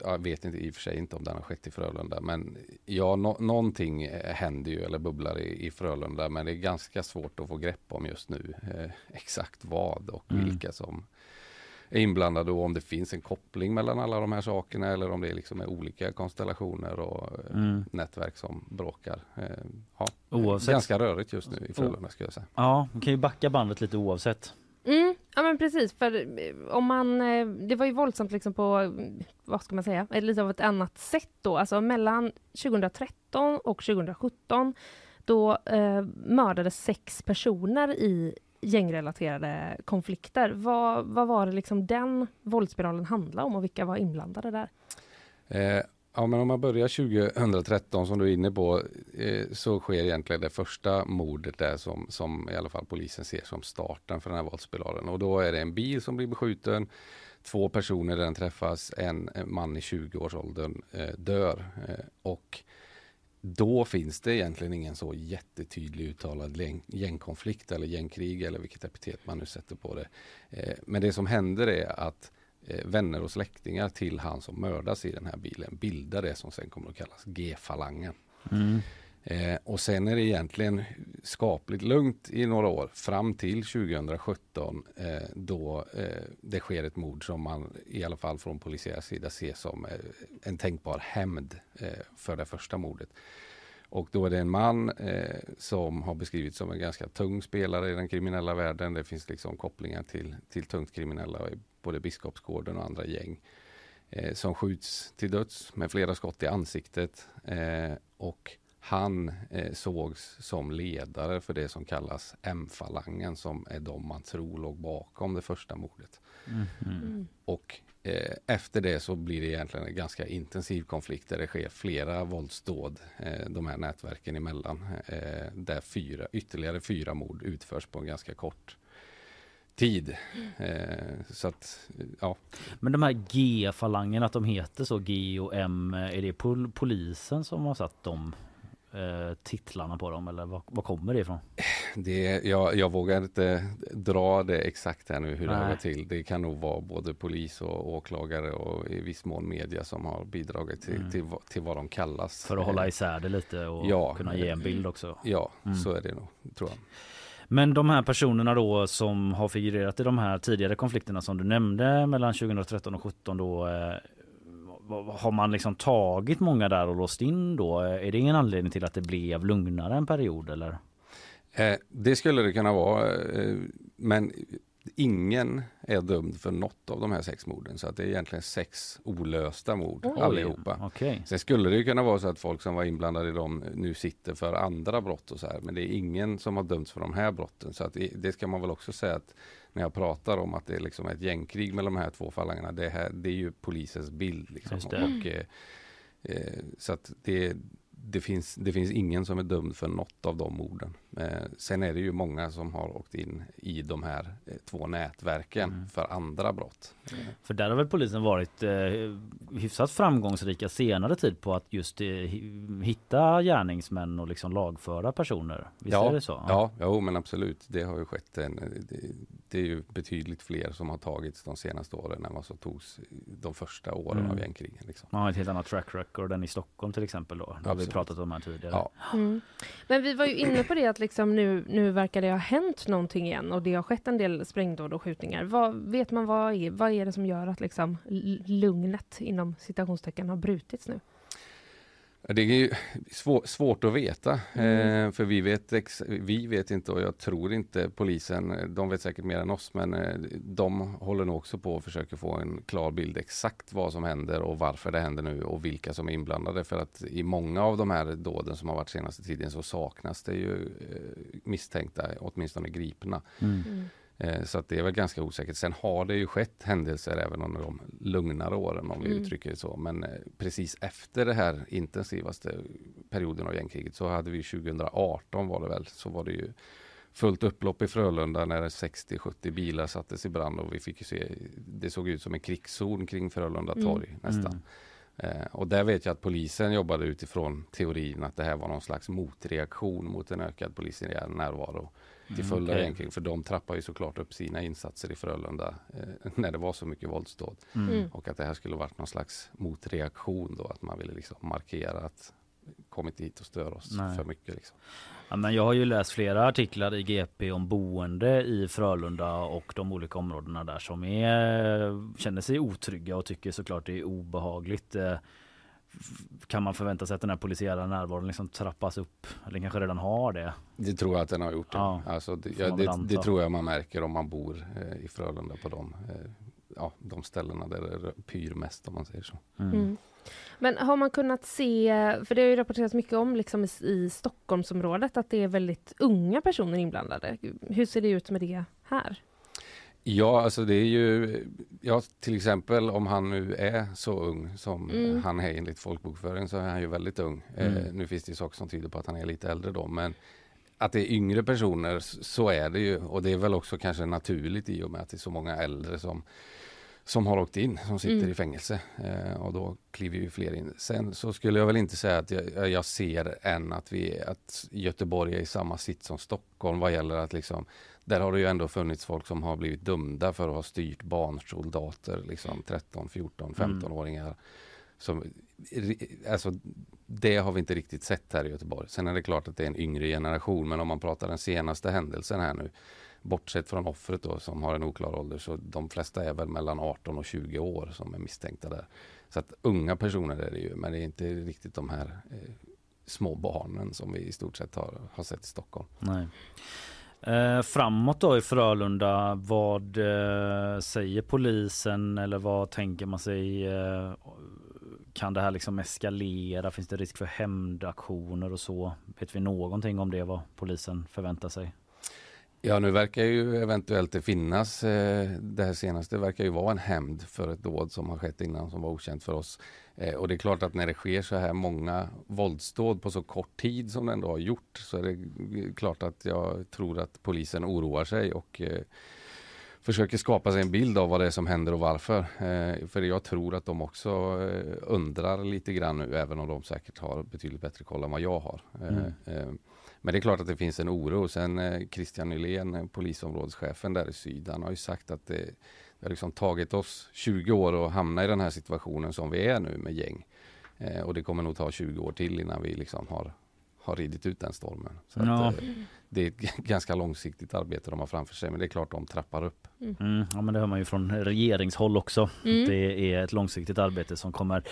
Jag vet inte i och för sig inte om den har skett i Frölunda, men ja, nå någonting eh, händer ju eller bubblar i, i Frölunda, men det är ganska svårt att få grepp om just nu eh, exakt vad och
Mm.
vilka som är inblandade och om det finns en koppling mellan alla de här sakerna eller om det liksom är olika konstellationer och eh,
Mm.
nätverk som bråkar. Eh, Ja,
Oavsett.
Ganska rörigt just nu i Frölunda ska jag säga.
Ja, vi kan ju backa bandet lite oavsett.
Mm, ja men precis, för eh, om man, det var ju våldsamt liksom på, vad ska man säga, lite av ett annat sätt då, alltså mellan 2013 och 2017 då eh, mördades sex personer i gängrelaterade konflikter. Vad, vad var det liksom den våldsspiralen handlade om och vilka var inblandade där?
Eh, ja, men om man börjar 2013 som du är inne på eh, så sker egentligen det första mordet där som, som i alla fall polisen ser som starten för den här våldsspiralen. Och då är det en bil som blir beskjuten, två personer där den träffas, en man i 20-årsåldern eh, dör. Eh, och då finns det egentligen ingen så jättetydlig uttalad gäng, gängkonflikt eller gängkrig eller vilket epitet man nu sätter på det. Eh, men det som händer är att eh, vänner och släktingar till han som mördas i den här bilen bildar det som sen kommer att kallas G-falangen.
Mm.
Eh, och sen är det egentligen skapligt lugnt i några år fram till 2017 eh, då eh, det sker ett mord som man i alla fall från polisiär sida ser som eh, en tänkbar hämnd eh, för det första mordet. Och då är det en man eh, som har beskrivits som en ganska tung spelare i den kriminella världen. Det finns liksom kopplingar till, till tungt kriminella i både Biskopsgården och andra gäng. Eh, som skjuts till döds med flera skott i ansiktet. Eh, och han eh, sågs som ledare för det som kallas M-falangen som är de man tror låg bakom det första mordet.
Mhm.
Och eh, efter det så blir det egentligen en ganska intensiv konflikt där det sker flera våldsdåd eh, de här nätverken emellan. Eh, där fyra, ytterligare fyra mord utförs på en ganska kort tid. Eh, så att, ja.
Men de här G-falangerna, att de heter så G och M, är det pol polisen som har satt de eh, titlarna på dem eller var, var kommer det ifrån?
Det, jag, jag vågar inte dra det exakt här nu hur det
Nej.
har gått till. Det kan nog vara både polis och åklagare och i viss mån media som har bidragit till,
Mm.
till, vad- till vad de kallas.
För att hålla isär det lite och
Ja.
kunna ge en bild också.
Ja,
Mm.
så är det nog, tror jag.
Men de här personerna då som har figurerat i de här tidigare konflikterna som du nämnde mellan 2013 och 2017 då eh, vad- vad- har man liksom tagit många där och låst in då? Är det ingen anledning till att det blev lugnare en period eller?
Eh, det skulle det kunna vara, eh, men ingen är dömd för något av de här sex morden. Så att det är egentligen sex olösta mord
Oj.
allihopa.
Okej.
Sen skulle det kunna vara så att folk som var inblandade i dem nu sitter för andra brott och så här. Men det är ingen som har dömts för de här brotten. Så att det, det ska man väl också säga att när jag pratar om att det är liksom ett gängkrig mellan de här två falangerna. Det, här, det är ju polisens bild. Liksom. Och, eh, eh, så att det, det, finns, det finns ingen som är dömd för något av de morden. Eh, sen är det ju många som har åkt in i de här eh, två nätverken
Mm.
för andra brott.
För där har väl polisen varit eh, hyfsat framgångsrika senare tid på att just hi- hitta gärningsmän och liksom lagföra personer. Visst
Ja,
är det så?
Ja, jo, men absolut. Det har ju skett en, det, det är ju betydligt fler som har tagits de senaste åren än vad som togs de första åren
Mm.
av gängkrigen. Liksom.
Man har ett helt annat track record än i Stockholm till exempel då. Det har vi pratat om här tidigare.
Ja.
Mm. Men vi var ju inne på det att liksom nu, nu verkar det ha hänt någonting igen och det har skett en del sprängdåd och skjutningar. Vad, vet man vad är, vad är det som gör att liksom lugnet inom citationstecken har brutits nu?
Det är ju svår, svårt att veta,
Mm.
eh, för vi vet, ex, vi vet inte och jag tror inte polisen, de vet säkert mer än oss, men eh, de håller nog också på och försöker få en klar bild exakt vad som händer och varför det händer nu och vilka som är inblandade. För att i många av de här dåden som har varit senaste tiden så saknas det ju eh, misstänkta, åtminstone gripna.
Mm.
Eh, Så att det är väl ganska osäkert. Sen har det ju skett händelser även under de lugnare åren om vi
Mm.
uttrycker det så. Men eh, precis efter det här intensivaste perioden av gängkriget så hade vi 2018 var det väl, så var det ju fullt upplopp i Frölunda när 60-70 bilar sattes i brand och vi fick ju se, det såg ut som en krigszon kring Frölunda
Mm.
torg nästan. Eh, och där vet jag att polisen jobbade utifrån teorin att det här var någon slags motreaktion mot en ökad polisiär närvaro till följd av
okej.
gängkrig. För de trappar ju såklart upp sina insatser i Frölunda eh, när det var så mycket våldsdåd.
Mm.
Mm.
Och att det här skulle varit någon slags motreaktion då, att man ville liksom markera att kommit hit och stör oss
Nej.
för mycket. Liksom.
Ja, men jag har ju läst flera artiklar i GP om boende i Frölunda och de olika områdena där som är, känner sig otrygga och tycker såklart det är obehagligt. Kan man förvänta sig att den här polisiära närvaron liksom trappas upp? Eller kanske redan har det?
Det tror jag att den har gjort.
Ja,
Ja. Alltså, det, ja, det, det tror jag man märker om man bor eh, i Frölunda på de, eh, ja, de ställena där det pyr mest om man säger så.
Mm. Men har man kunnat se, för det har ju rapporterats mycket om liksom i, i Stockholmsområdet att det är väldigt unga personer inblandade. Hur ser det ut med det här?
Ja, alltså det är ju, ja till exempel om han nu är så ung som
Mm.
han är enligt folkbokföringen så är han ju väldigt ung.
Mm.
Eh, nu finns det ju saker som tyder på att han är lite äldre då, men att det är yngre personer, så är det ju. Och det är väl också kanske naturligt i och med att det är så många äldre som, som har åkt in, som sitter
Mm.
i fängelse. Eh, och då kliver ju fler in. Sen så skulle jag väl inte säga att jag, jag ser än att, vi, att Göteborg är i samma sitt som Stockholm vad gäller att liksom där har det ju ändå funnits folk som har blivit dömda för att ha styrt barnsoldater, liksom 13, 14, 15-åringar. Som, alltså, det har vi inte riktigt sett här i Göteborg. Sen är det klart att det är en yngre generation, men om man pratar den senaste händelsen här nu, bortsett från offret då som har en oklar ålder, så de flesta är väl mellan 18 och 20 år som är misstänkta där. Så att unga personer är det ju, men det är inte riktigt de här eh, små barnen som vi i stort sett har, har sett i Stockholm.
Nej. Eh, framåt då i Frölunda, vad eh, säger polisen eller vad tänker man sig? Eh, kan det här liksom eskalera? Finns det risk för hämndaktioner och så? Vet vi någonting om det, vad polisen förväntar sig?
Ja, nu verkar ju eventuellt det finnas, eh, det här senaste verkar ju vara en hämnd för ett dåd som har skett innan som var okänt för oss. Eh, och det är klart att när det sker så här många våldsdåd på så kort tid som det ändå har gjort så är det klart att jag tror att polisen oroar sig och eh, försöker skapa sig en bild av vad det är som händer och varför. Eh, för jag tror att de också undrar lite grann nu, även om de säkert har betydligt bättre koll än vad jag har.
Mm.
Men det är klart att det finns en oro. Sen eh, Christian Nylén, eh, polisområdeschefen där i syd, han har ju sagt att det, det har liksom tagit oss 20 år att hamna i den här situationen som vi är nu med gäng. Eh, och det kommer nog ta 20 år till innan vi liksom har, har ridit ut den stormen. Så
Ja.
att, eh, det är ett ganska långsiktigt arbete de har framför sig, men det är klart de trappar upp.
Mm, ja, men det hör man ju från regeringshåll också.
Mm.
Det är ett långsiktigt arbete som kommer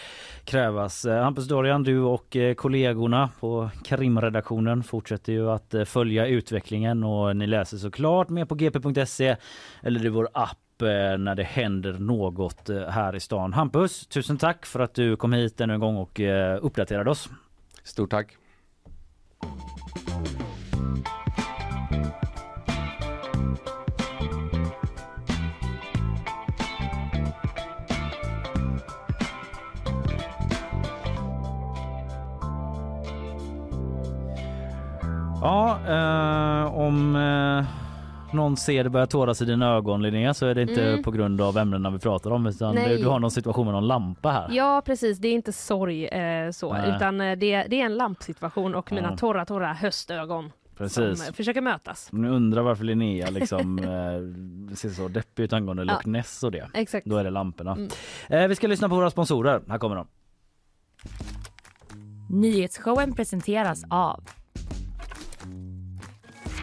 krävas. Eh, Hampus Dorian, du och eh, kollegorna på Krimredaktionen fortsätter ju att eh, följa utvecklingen och ni läser såklart mer på gp.se eller i vår app när det händer något här i stan. Hampus, tusen tack för att du kom hit ännu en gång och uppdaterade oss.
Stort tack!
Ja, eh, om eh, någon ser det börja tåras i dina ögon Linnea så är det inte
Mm.
på grund av ämnena vi pratar om utan
Nej.
du, du har någon situation med någon lampa här.
Ja precis, det är inte sorg eh, så,
Nej.
utan eh, det, det är en lampsituation och mina
Ja.
torra torra höstögon
Precis.
som eh, försöker mötas.
Om ni undrar varför Linnea liksom eh, ser så deppig ut angående
Ja.
Loch Ness och det.
Exakt.
Då är det lamporna.
Mm.
Eh, vi ska lyssna på våra sponsorer. Här kommer de.
Nyhetsshowen presenteras av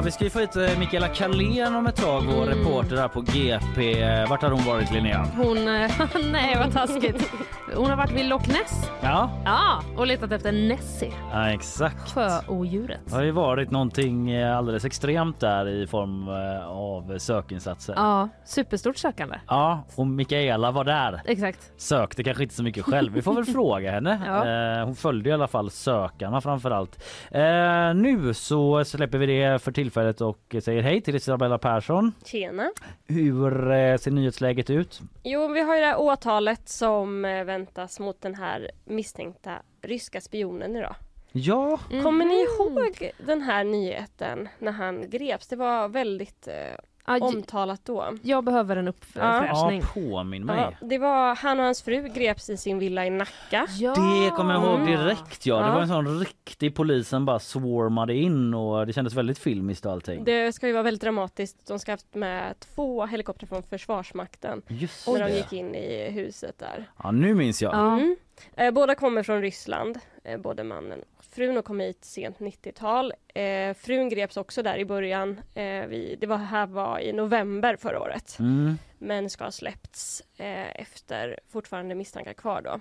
Ja, vi ska ju få hit eh, Mikaela Kalén om ett tag, vår
Mm.
reporter här på GP. Eh, vart har hon varit Linnea?
Hon, eh, nej vad taskigt. Hon har varit vid Loch Ness.
Ja,
Ja, och letat efter Nessie,
ja exakt.
sjöodjuret.
Det har ju varit någonting eh, alldeles extremt där i form eh, av sökinsatser.
Ja, superstort sökande.
Ja, och Mikaela var där.
Exakt.
Sökte kanske inte så mycket själv. Vi får väl fråga henne.
Ja.
Eh, hon följde i alla fall sökarna framför allt. Eh, nu så släpper vi det för tillfället och säger hej till Isabella Persson.
Tjena.
Hur eh, ser nyhetsläget ut?
Jo, vi har ju det här åtalet som eh, väntas mot den här misstänkta ryska spionen idag.
Ja,
Kommer ni ihåg den här nyheten när han greps? Det var väldigt eh,
Ja, j-
omtalat då.
jag behöver en
Ja,
uppfräschning.
påminn mig.
Ja, det var han och hans fru greps i sin villa i Nacka.
Ja.
Det kommer jag ihåg direkt ja. Det
Ja.
var en sån riktig polis som bara swarmade in och det kändes väldigt filmiskt och allting.
Det ska ju vara väldigt dramatiskt. De ska ha haft med två helikoptrar från Försvarsmakten
Just
när de
det.
gick in i huset där.
Ja, nu minns jag.
Ja.
Mm. Eh, båda kommer från Ryssland, eh, både mannen frun och kom hit sent 90-tal. Eh, frun greps också där i början. Eh, vi, det var, här var i november förra året.
Mm.
Men ska ha släppts eh, efter fortfarande misstankar kvar då.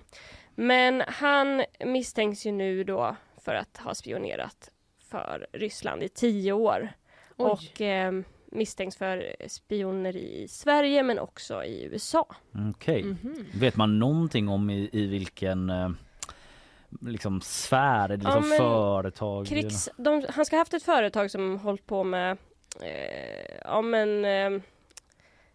Men han misstänks ju nu då för att ha spionerat för Ryssland i tio år.
Oj.
Och eh, misstänks för spioneri i Sverige men också i USA.
Okej.
Mhm.
Vet man någonting om i, i vilken eh, liksom sfär, är det liksom
Ja,
företag?
Krigs, de, han ska ha haft ett företag som hållit på med eh, ja, men, eh,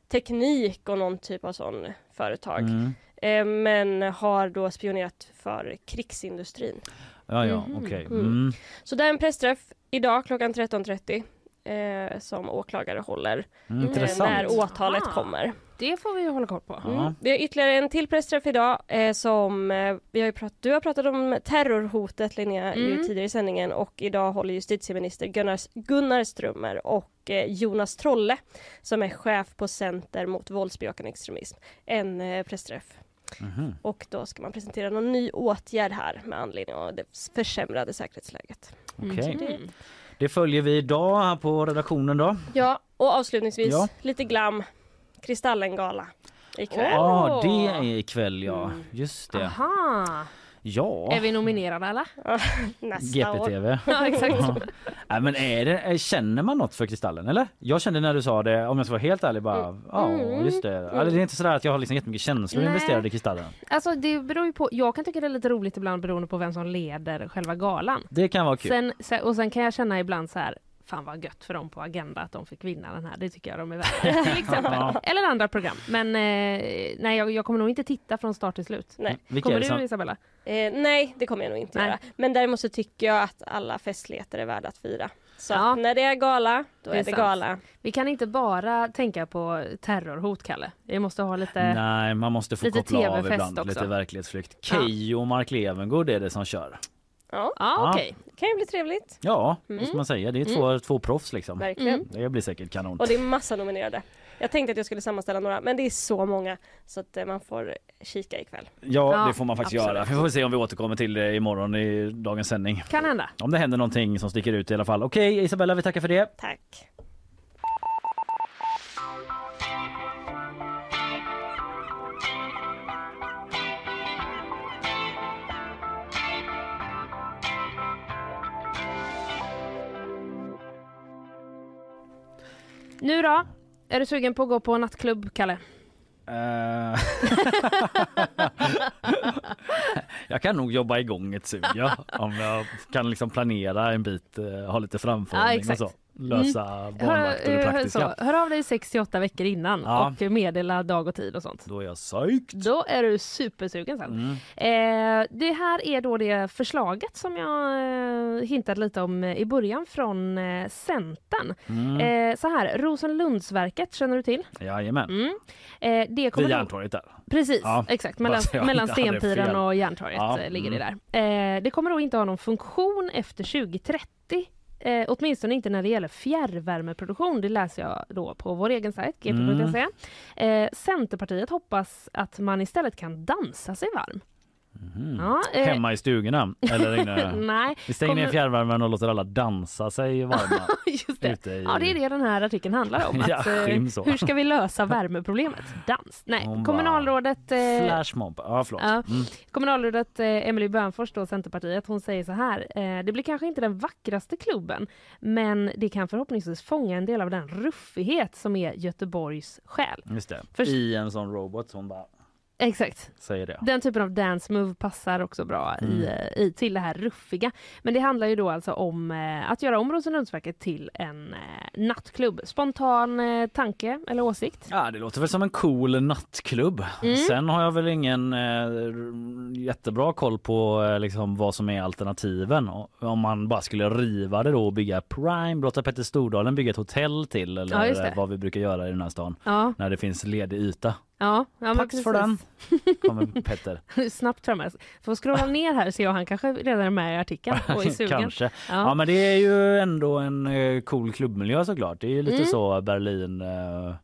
teknik och någon typ av sån företag.
Mm.
Eh, men har då spionerat för krigsindustrin.
Ja, ja,
Mhm.
okej.
Mm.
Mm.
Så det är en pressträff idag klockan 13.30 eh, som åklagare håller
Mm,
eh, när åtalet
Aha.
kommer.
Det får vi ju hålla koll på.
Mm. Vi har ytterligare en till pressträff idag eh, som eh, vi har ju prat- du har pratat om terrorhotet Linnea ju
Mm.
tidigare i sändningen och idag håller justitieminister Gunnar, Gunnar Strömmer och eh, Jonas Trolle som är chef på Center mot våldsbejakande extremism en eh, pressträff.
Mhm.
Och då ska man presentera någon ny åtgärd här med anledning av det försämrade säkerhetsläget.
Okej.
Mm.
Det följer vi idag här på redaktionen då.
Ja, och avslutningsvis
Ja.
lite glam. Kristallengala ikväll.
Ja, det är ikväll ja.
Mm.
Just det.
Aha.
Ja.
Är vi nominerade eller?
Nästa år.
GPTV.
Ja, exakt.
Nej, men är det, är- känner man något för Kristallen eller? Jag kände när du sa det, om jag ska vara helt ärlig bara, ja
Mm.
just det. Eller det är inte sådär att jag har liksom jättemycket känslor
Nej.
investerade i Kristallen.
Alltså det beror ju på. Jag kan tycka det är lite roligt ibland beroende på vem som leder själva galan.
Det kan vara kul.
Sen, och sen kan jag känna ibland så här Fan vad gött för dem på Agenda att de fick vinna den här. Det tycker jag de är värda. liksom.
Ja.
Eller andra program. Men eh, nej, jag, jag kommer nog inte titta från start till slut.
Nej.
Vilka
Kommer du Isabella?
Eh, nej, det kommer jag nog inte
Nej.
göra. Men däremot så tycker jag att alla festligheter är värda att fira. Så
Ja.
att när det är gala, då
Det
är
är
det
sant.
gala.
Vi kan inte bara tänka på terrorhot, Kalle. Vi måste ha lite...
Nej, man måste få koppla av ibland.
också.
Lite verklighetsflykt.
Ja.
Keyyo och Mark Levengood är det som kör.
Ja,
Ja, okej.
det kan ju bli trevligt.
Ja,
Mm.
måste man säga. Det är två, två proffs liksom.
Verkligen.
Mm.
Det blir säkert kanon.
Och det är massa nominerade. Jag tänkte att jag skulle sammanställa några, men det är så många så att eh, man får kika ikväll.
Ja,
Ja,
det får man faktiskt
absolut.
göra. Vi får se om vi återkommer till det imorgon i dagens sändning.
Kan hända.
Om det händer någonting som sticker ut i alla fall. Okej Isabella, vi tackar för det.
Tack.
Nu då? Är du sugen på att gå på nattklubb, Kalle?
Eh, jag kan nog jobba igång ett sug ja. Om jag kan liksom planera en bit, eh, ha lite
Ja,
framförhållning och
exakt.
så. Lösa barnvakt och det
hör, hör,
praktiska.
så, hör av dig 6 till 8 veckor innan
Ja.
och meddela dag och tid och sånt.
Då är jag psyched.
Då är du supersugen sen.
Mm.
Eh, det här är då det förslaget som jag eh, hintade lite om eh, i början från eh, Centern.
Mm.
Eh, så här, Rosenlundsverket känner du till?
Jajamän.
Mm. Eh, det kommer
Vid Järntorget där.
Precis,
Ja,
exakt. Mellan, mellan
fel.
och Järntorget
Ja,
eh, ligger
mm.
det där. Eh, det kommer då inte ha någon funktion efter 2030. Eh, åtminstone inte när det gäller fjärrvärmeproduktion. Det läser jag då på vår egen sajt, gp.se. Eh, Centerpartiet hoppas att man istället kan dansa sig varm.
Mhm.
Ja, eh,
Hemma i stugorna eller inne.
Nej,
Vi stänger ner
kommer-
fjärrvärmen och låter alla dansa sig varma.
just det.
i...
Ja, det är det den här artikeln handlar om.
Ja,
Att, eh, hur ska vi lösa värmeproblemet? Dans. Nej,
Hon bara-
kommunalrådet... Eh,
Flashmob. Ja, förlåt.
Ja.
Mm.
Kommunalrådet eh, Emily Bönfors, då, Centerpartiet, hon säger så här. Eh, det blir kanske inte den vackraste klubben, men det kan förhoppningsvis fånga en del av den ruffighet som är Göteborgs själ.
Just det.
För-
I en sån robot som bara...
Exakt.
säger det.
Den typen av dance move passar också bra i, eh, i, till det här ruffiga. Men det handlar ju då alltså om eh, att göra om Rosenlundsverket till en eh, nattklubb. Spontan eh, tanke eller åsikt?
Ja, det låter väl som en cool nattklubb.
Mm.
Sen har jag väl ingen eh, jättebra koll på eh, liksom, vad som är alternativen. Om man bara skulle riva det då och bygga Prime, låta Petter Stordalen bygga ett hotell till eller
Ja,
vad vi brukar göra i den här stan
Ja,
när det finns ledig yta.
Ja, ja
Tack för den, kommer Petter.
Snabbt framme. Får scrolla ner här så jag han kanske redan är med i artikeln och är sugen.
Kanske. Ja.
Ja.
men det är ju ändå en eh, cool klubbmiljö såklart. Det är ju lite
Mm.
så Berlin eh,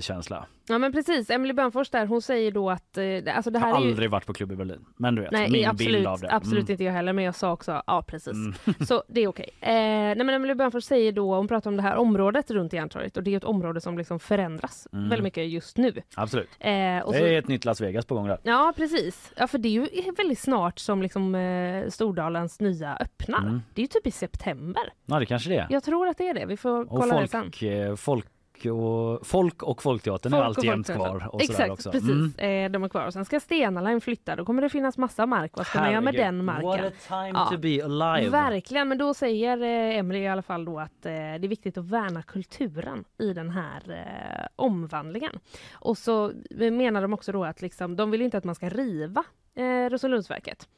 känsla.
ja men precis, Emily Bönfors där hon säger då att eh, alltså det
Jag
här
har
är ju
aldrig varit på klubb i Berlin. Men du vet,
Nej,
min
absolut,
bild av det.
absolut
Mm.
inte jag heller, men jag sa också ja precis.
Mm.
Så det är okej. Eh, nej men Emelie Bönfors säger då, hon pratar om det här området runt Järntorget och det är ett område som liksom förändras
Mm.
väldigt mycket just nu.
Absolut.
Eh,
Det
så,
är ett nytt Las Vegas på gång där.
Ja precis, ja för det är ju väldigt snart som liksom eh, Stordalens nya öppnar.
Mm.
Det är ju typ i september.
Ja det kanske det är.
Jag tror att det är det, vi får
och
kolla det sen.
folk, eh, folk och folk och Folkteatern är
Folk och
alltjämt kvar. Och
Exakt,
också.
precis.
Mm.
Eh, de är kvar. Och sen ska Stena Line flytta, då kommer det finnas massa mark. Vad ska man göra med
Herregud,
den marken?
What a time
Ja.
to be alive.
Verkligen, men då säger eh, Emily i alla fall då att eh, det är viktigt att värna kulturen i den här eh, omvandlingen. Och så menar de också då att liksom, de vill inte att man ska riva eh, Rosenlundsverket.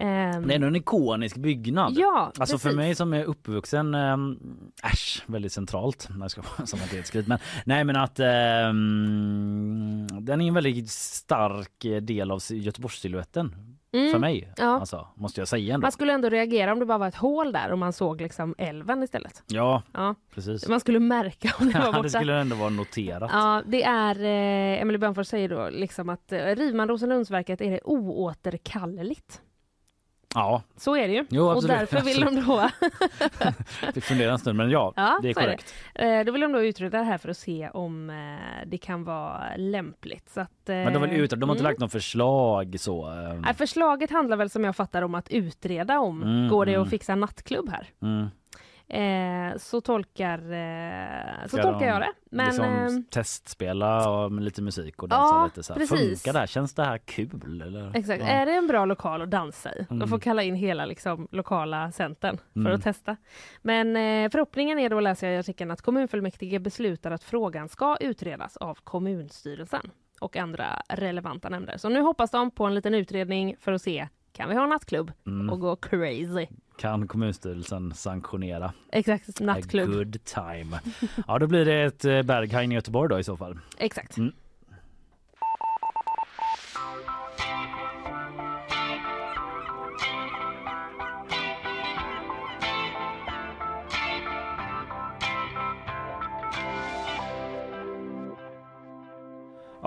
Ehm,
Det är ändå en ikonisk byggnad.
ja,
Alltså för
precis.
mig som är uppvuxen, ähm, äsch, väldigt centralt. Nej, jag ska som att det. Men, nej men att ehm, den är en väldigt stark del av Göteborgssilhuetten
Mm,
för mig.
Ja.
Alltså, måste jag säga ändå.
Man skulle ändå reagera om det bara var ett hål där och man såg liksom älven istället.
Ja,
Ja.
precis.
Man skulle märka om det var borta.
det skulle ändå vara noterat.
Ja, det är, eh, Emelie Bönfors säger då liksom att eh, river man Rosenlundsverket är det oåterkalleligt.
Ja,
Så är det ju.
Jo,
och därför vill de då,
fick fundera en stund men ja,
Ja,
det är
så är det.
korrekt.
eh, då vill de då utreda det här för att se om eh, det kan vara lämpligt. Så att, eh,
Men de, vill ut, de har inte
mm.
lagt något förslag så.
Nej, förslaget handlar väl som jag fattar om att utreda om
Mm,
går det
mm.
att fixa en nattklubb här.
Mm.
Eh, så tolkar, eh, så tolkar jag det. Men,
liksom
eh,
testspela och med lite musik och dansa
Ja,
lite så här.
precis.
Funkar det här? Känns det här kul? Eller?
Exakt.
Ja.
Är det en bra lokal att dansa i?
Mm.
De får kalla in hela liksom, lokala centern för
Mm.
att testa. Men eh, förhoppningen är då, läser jag i artikeln, att kommunfullmäktige beslutar att frågan ska utredas av kommunstyrelsen och andra relevanta nämnder. Så nu hoppas de på en liten utredning för att se kan vi ha nattklubb
Mm.
och gå crazy?
Kan kommunstyrelsen sanktionera
Exakt,
a
nattklubb.
good time? Ja, då blir det ett eh, Berghain i Göteborg då i så fall.
Exakt.
Mm.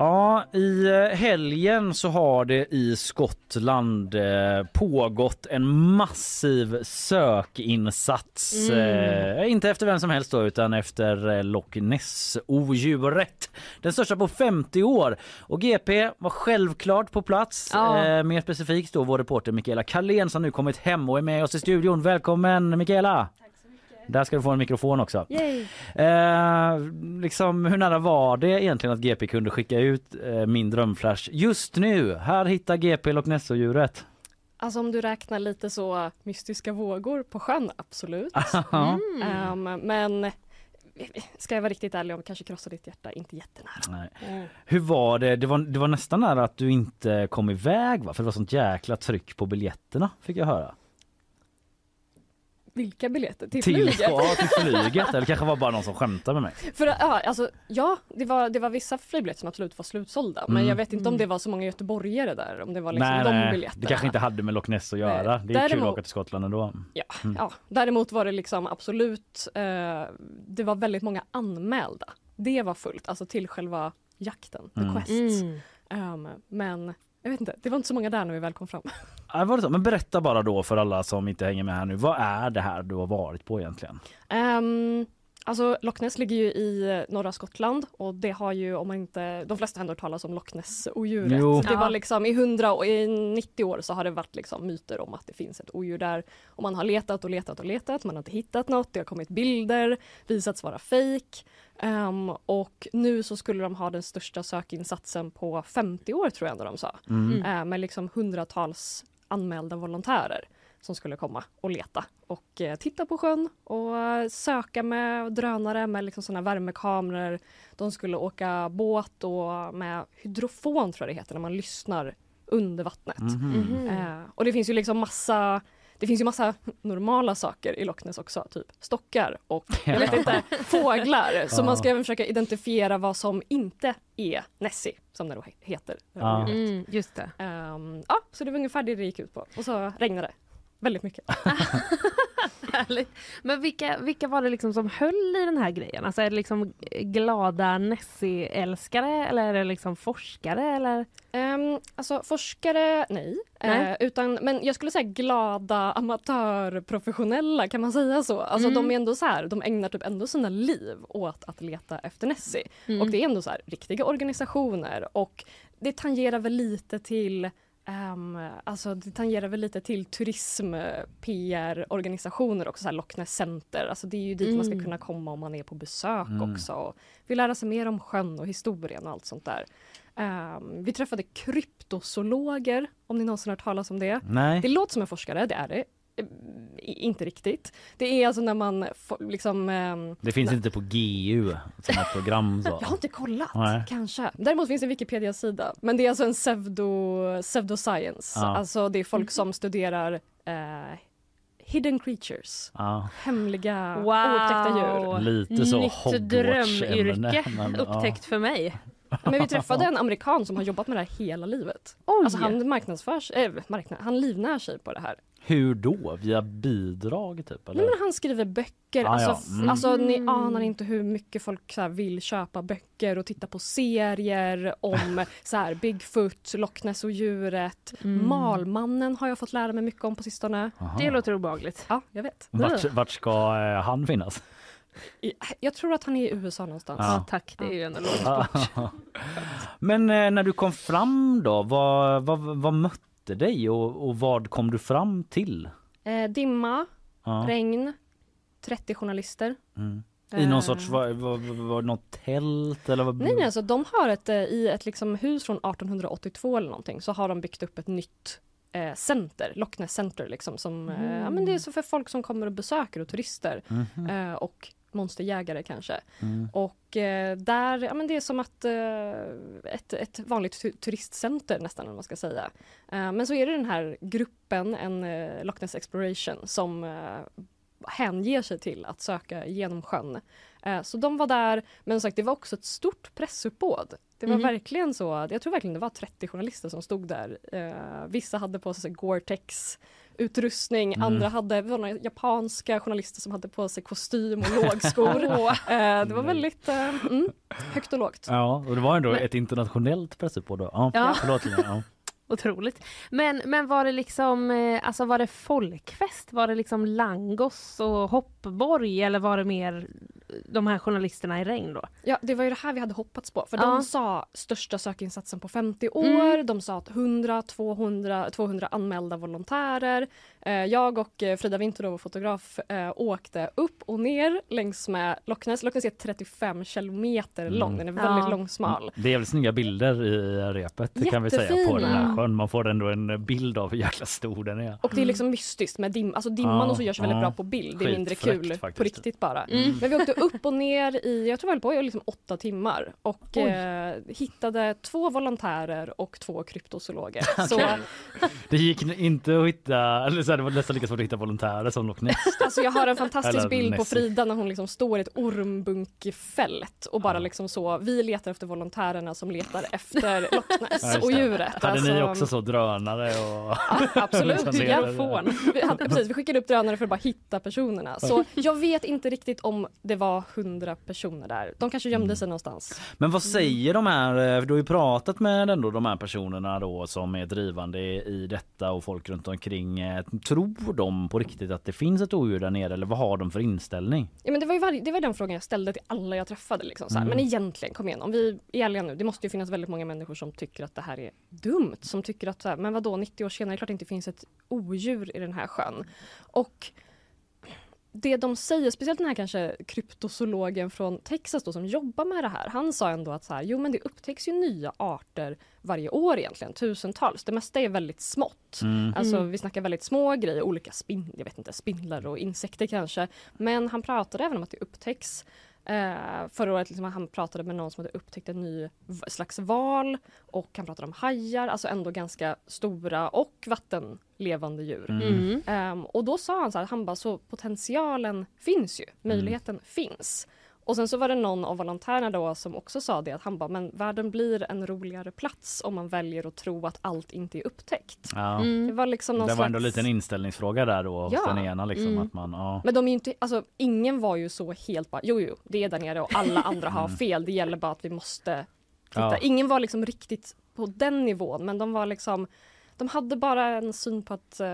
Ja, i eh, helgen så har det i Skottland eh, pågått en massiv sökinsats.
Mm.
Eh, inte efter vem som helst då, utan efter Loch Ness-odjuret. Den största på 50 år. Och GP var självklart på plats.
Ja.
Mer specifikt då vår reporter Mikaela Carlén som nu kommit hem och är med oss i studion. Välkommen Mikaela! Där ska du få en mikrofon också. Eh, liksom, hur nära var det egentligen att GP kunde skicka ut eh, min drömflash just nu? Här hittar GP Loch.
Alltså om du räknar lite så mystiska vågor på sjön, absolut.
Ja.
Ehm, men ska jag vara riktigt ärlig om kanske krossa ditt hjärta, inte jättenära.
Nej. Hur var det? Det var, det var nästan nära att du inte kom iväg va? För det var sånt jäkla tryck på biljetterna fick jag höra.
Vilka biljetter? Till,
Till,
flyget?
ja, till flyget. Eller kanske var bara någon som skämtade med mig.
För, ja, alltså, ja det, var, det var vissa flygbiljetter som absolut var slutsålda. Men
Mm.
jag vet inte om det var så många göteborgare där. Om det var liksom
nej,
de
nej,
biljetterna.
det kanske inte hade med Loch Ness att göra. Det är kul att
Däremot-
åka till Skottland ändå.
Ja,
Mm.
ja. Däremot var det liksom absolut, eh, det var väldigt många anmälda. Det var fullt, alltså till själva jakten, the
Mm.
quest.
Mm.
Ehm, men jag vet inte, det var inte så många där när vi väl kom fram.
Ja, var det så? Men berätta bara då för alla som inte hänger med här nu. Vad är det här du har varit på egentligen?
Ehm, Alltså Loch Ness ligger ju i eh, norra Skottland och det har ju om man inte, de flesta har ändå talas om Loch Ness-odjuret.
Jo.
Det var liksom i 100 och i 90 år så har det varit liksom myter om att det finns ett odjur där och man har letat och letat och letat, man har inte hittat något, det har kommit bilder, visats vara fejk. Ehm, och nu så skulle de ha den största sökinsatsen på 50 år tror jag ändå de sa.
Mm.
Eh, med liksom hundratals anmälda volontärer som skulle komma och leta och eh, titta på sjön och eh, söka med drönare med liksom såna värmekameror. De skulle åka båt och med hydrofon tror jag det heter när man lyssnar under vattnet.
Mhm.
Eh, och det finns ju liksom massa det finns ju massa normala saker i Loch Ness också, typ stockar och jag vet inte, fåglar. Så
Ja.
man ska även försöka identifiera vad som inte är Nessie, som det då he- heter.
Ja.
Mm, just det.
Ehm, ja, så det var ungefär det det gick ut på. Och så regnade det. Väldigt mycket.
Härligt. Men vilka, vilka var det liksom som höll i den här grejen? Alltså är det liksom glada Nessie-älskare eller är det liksom forskare eller?
Um, alltså forskare, nej.
Nej.
Eh, utan, men jag skulle säga glada amatörprofessionella, kan man säga så? Alltså
Mm.
de är ändå så här, de ägnar typ ändå sina liv åt att leta efter Nessie.
Mm.
Och det är ändå så här riktiga organisationer och det tangerar väl lite till ehm, alltså det tangerar väl lite till turism, eh, PR-organisationer också, så här Loch Ness Center. Alltså det är ju dit man ska
Mm.
kunna komma om man är på besök
Mm.
också. Och vill lära sig mer om sjön och historien och allt sånt där. Ehm, vi träffade kryptozoologer, om ni någonsin har hört talas om det.
Nej.
Det låter som en forskare, det är det. Eh, Inte riktigt. Det är alltså när man får, liksom... ehm,
Det finns inte på GU som ett program så.
jag har inte kollat,
Nej.
kanske. Däremot finns det en Wikipedia-sida. Men det är alltså en pseudo, pseudoscience.
Ja.
Alltså det är folk som studerar eh, hidden creatures.
Ja,
Hemliga,
Wow.
oupptäckta djur.
lite så
Nytt drömyrke
men, ja.
upptäckt för mig.
Men vi träffade en amerikan som har jobbat med det här hela livet.
Oj!
Alltså han marknadsför sig, äh, marknad, han livnär sig på det här.
Hur då? Via bidrag typ? Eller?
Nej, men han skriver böcker.
Ah,
alltså,
ja. Mm.
alltså, ni
Mm.
anar inte hur mycket folk så här, vill köpa böcker och titta på serier om så här, Bigfoot, Loch Ness och djuret.
Mm.
Malmannen har jag fått lära mig mycket om på sistone.
Aha.
Det låter obehagligt.
Ja, jag vet.
vart, vart ska eh, han finnas?
Jag tror att han är i USA någonstans.
Ja.
Ja, tack, det är ju ändå långt bort.
Men eh, när du kom fram då, vad, vad, vad mötte dig och, och vad kom du fram till?
Eh, dimma,
Ja.
regn, 30 journalister.
Mm. I någon
Eh,
sorts, var, var, var, något tält eller? Vad?
Nej, nej, alltså de har ett, eh, i ett liksom hus från 1882 eller någonting så har de byggt upp ett nytt eh, center, Loch Ness Center liksom som, eh, ja men det är så för folk som kommer och besöker och turister eh, och monsterjägare kanske.
Mm.
Och eh, där, ja men det är som att eh, ett, ett vanligt tu- turistcenter nästan om man ska säga. Eh, men så är det den här gruppen, en eh, Loch Ness Exploration som eh, hänger sig till att söka genom sjön. Eh, så de var där, men som sagt det var också ett stort pressuppbåd. Det var
Mhm.
verkligen så, jag tror verkligen det var 30 journalister som stod där. Eh, vissa hade på sig Gore-Tex utrustning,
Mm.
andra hade, var några japanska journalister som hade på sig kostym och lågskor. eh, det var väldigt eh, mm, högt och lågt.
Ja, och det var ändå
Men-
ett internationellt pressuppbåd då. Ja,
Ja.
förlåt. Ja.
Otroligt. Men, men var det liksom, eh, alltså var det folkfest? Var det liksom langos och hoppborg eller var det mer de här journalisterna i regn då?
Ja, det var ju det här vi hade hoppats på. För
Ja.
de sa största sökinsatsen på 50 år.
Mm.
De sa att 100, 200, 200 anmälda volontärer. Eh, jag och eh, Frida Winter, vår fotograf, eh, åkte upp och ner längs med Loch Ness. Loch Ness är 35 kilometer
Mm.
lång. Den är väldigt
Ja.
långsmal.
Det är jävligt snygga bilder i repet det kan vi säga på den här
Jättefina.
sjön. Man får ändå en bild av hur jäkla stor den är.
Och det är liksom mystiskt med dim alltså dimman
Ja,
och så görs väldigt
ja.
bra på bild. Det är mindre kul på
faktiskt.
riktigt bara.
Mm.
Men vi åkte upp och ner i, jag tror vi höll på i liksom åtta timmar och eh, hittade två volontärer och två kryptozoologer. Så
Det gick inte att hitta, eller så här, det var nästan lika svårt att hitta volontärer som Loch Ness.
alltså jag har en fantastisk bild på. Frida när hon liksom står i ett ormbunkefält och bara
Ja.
liksom så, vi letar efter volontärerna som letar efter Loch
Ja,
Ness
just
och
det.
djuret.
Hade ni
Alltså,
också så drönare och...
Ja, absolut. Ja, vi, hade, precis, vi skickade upp drönare för att bara hitta personerna. Så jag vet inte riktigt om det var var hundra personer där. De kanske gömde sig någonstans.
Men vad säger de här, eh, du har ju pratat med ändå de här personerna då som är drivande i detta och folk runt omkring. Eh, Tror de på riktigt att det finns ett odjur där nere eller vad har de för inställning?
Ja, men det, var ju varje, det var den frågan jag ställde till alla jag träffade. Liksom, så.
Mm.
Men egentligen, kom igen, om vi är ärliga nu. Det måste ju finnas väldigt många människor som tycker att det här är dumt. Som tycker att, så här, men vadå, 90 år senare, klart det inte finns ett odjur i den här sjön. Och det de säger, speciellt den här kanske kryptozoologen från Texas då, som jobbar med det här. Han sa ändå att så här, jo men det upptäcks ju nya arter varje år egentligen, tusentals. Det mesta är väldigt smått.
Mm.
Alltså vi snackar väldigt små grejer, olika spin, jag vet inte, spindlar och insekter kanske. Men han pratade även om att det upptäcks Eh, förra året liksom, han pratade med någon som hade upptäckt en ny slags val och han pratade om hajar, alltså ändå ganska stora och vattenlevande djur.
Mm.
Ehm, och då sa han så här, han bara, så potentialen finns ju, möjligheten finns. Och sen så var det någon av volontärerna då som också sa det att han bara, men världen blir en roligare plats om man väljer att tro att allt inte är upptäckt.
Ja.
Det var liksom någon
Det var ändå
slags...
lite en inställningsfråga där då hos
Ja.
den ena liksom
Mm.
att man, ja.
Men de är inte, alltså ingen var ju så helt bara, jo jo, det är där nere och alla andra har fel, det gäller bara att vi måste titta.
Ja.
Ingen var liksom riktigt på den nivån, men de var liksom de hade bara en syn på att eh,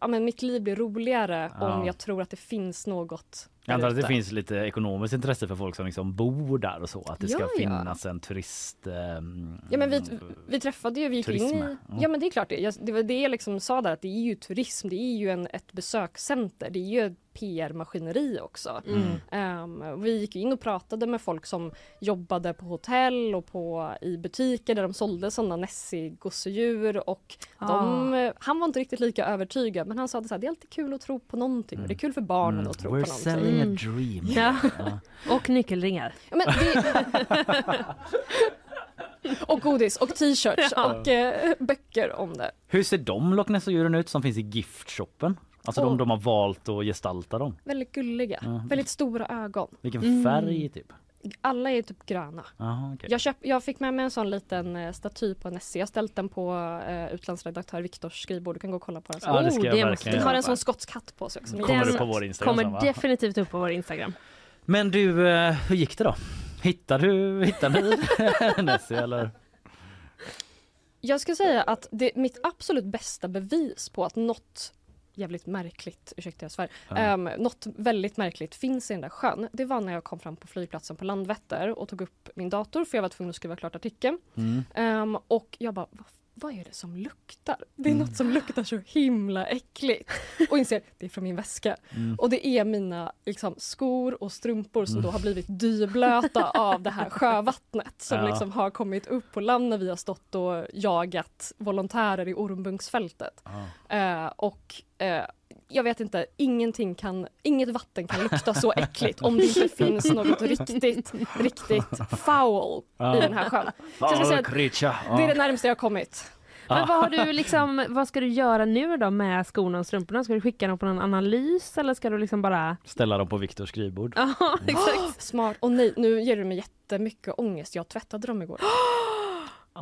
ja, men mitt liv blir roligare
Ja.
om jag tror att det finns något
Jag antar att det finns lite ekonomiskt intresse för folk som liksom bor där och så att det ska
Ja, ja.
finnas en turist. ehm,
Ja men vi, vi träffade ju, vi gick
Turism,
in i...
ja.
Ja men det är klart det. Jag, det var det jag liksom sa där att det är ju turism, det är ju en, ett besökscenter, det är ju PR-maskineri också.
Mm.
Ehm, vi gick in och pratade med folk som jobbade på hotell och på, i butiker där de sålde sådana Nessie-gosedjur och de,
Ah.
han var inte riktigt lika övertygad men han sa att det, så här, det är alltid kul att tro på någonting och det är kul för barnen
Mm.
att tro
We're
på någonting.
Selling
Mm.
a dream.
Ja.
Ja.
Och nyckelringar.
Men det... och godis och t-shirts
Ja.
och eh, böcker om det.
Hur ser de Loch Ness-djuren ut som finns i giftshoppen? Alltså
Åh.
de de har valt att gestalta dem.
Väldigt gulliga,
Ja.
väldigt stora ögon.
Vilken
Mm.
färg typ?
Alla är typ gröna.
Jaha, okej.
Jag, köp, jag fick med mig en sån liten eh, staty på Nessie. Jag har ställt den på eh, utlandsredaktör Viktors skrivbord. Du kan gå och kolla på den.
Ja, det ska
Oh,
jag
det måste
verkligen
Den har en sån skotsk hatt på sig också.
Kommer
Den
du på vår Instagram
Kommer
sen,
definitivt upp på vår Instagram.
Men du, eh, hur gick det då? Hittade du, hittade ni Nessie eller?
Jag ska säga att det, mitt absolut bästa bevis på att något jävligt märkligt, ursäkta jag svär,
Ja.
ehm, något väldigt märkligt finns i den där sjön. Det var när jag kom fram på flygplatsen på Landvetter och tog upp min dator för jag var tvungen att skriva klart artikeln.
Mm.
Ehm, och jag bara, vad, vad är det som luktar? Det är
Mm.
något som luktar så himla äckligt. Och inser, det är från min väska.
Mm.
Och det är mina liksom, skor och strumpor som då har blivit dyblöta av det här sjövattnet som
Ja.
liksom har kommit upp på land när vi har stått och jagat volontärer i Ormbunksfältet.
Ja.
Eh, och eh, jag vet inte, ingenting kan, inget vatten kan lukta så äckligt om det inte finns något riktigt, riktigt foul i den här sjön. jag ska säga att
Creature.
Det är det närmaste jag har kommit.
Men vad, har du liksom, vad ska du göra nu då med skorna och strumporna? Ska du skicka dem på någon analys eller ska du liksom bara...
Ställa dem på Viktors skrivbord.
Ja, exakt.
Smart. Och nej, nu ger du mig jättemycket ångest. Jag tvättade dem igår.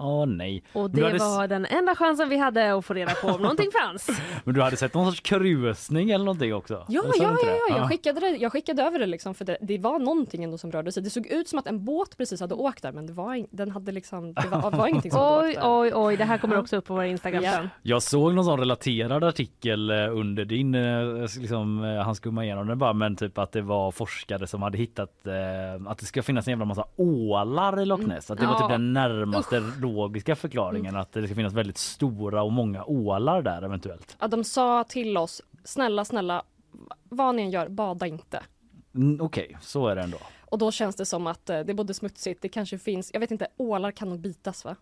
Åh nej.
Och det
hade
var den enda chansen vi hade att få reda på om någonting fanns.
Men du hade sett någon sorts krusning eller någonting också?
Ja, ja, ja, ja. Jag, skickade det, jag skickade över det liksom för det, det var någonting ändå som rörde sig. Det såg ut som att en båt precis hade åkt där men det var, in, den hade liksom, det var, var ingenting som hade
Oj,
åkt där.
oj, oj. Det här kommer också upp på vår Instagram
Ja.
sen.
Jag såg någon sån relaterad artikel eh, under din, eh, liksom, eh, han skummade igenom det bara, men typ att det var forskare som hade hittat eh, att det ska finnas en jävla massa ålar i Loch Ness. Att det var
Ja.
typ den närmaste logiska förklaringen att det ska finnas väldigt stora och många ålar där eventuellt.
Ja, de sa till oss, snälla, snälla, vad ni än gör, bada inte.
Mm, Okej, så är det ändå.
Och då känns det som att eh, det är både smutsigt, det kanske finns, jag vet inte, ålar kan nog bitas va?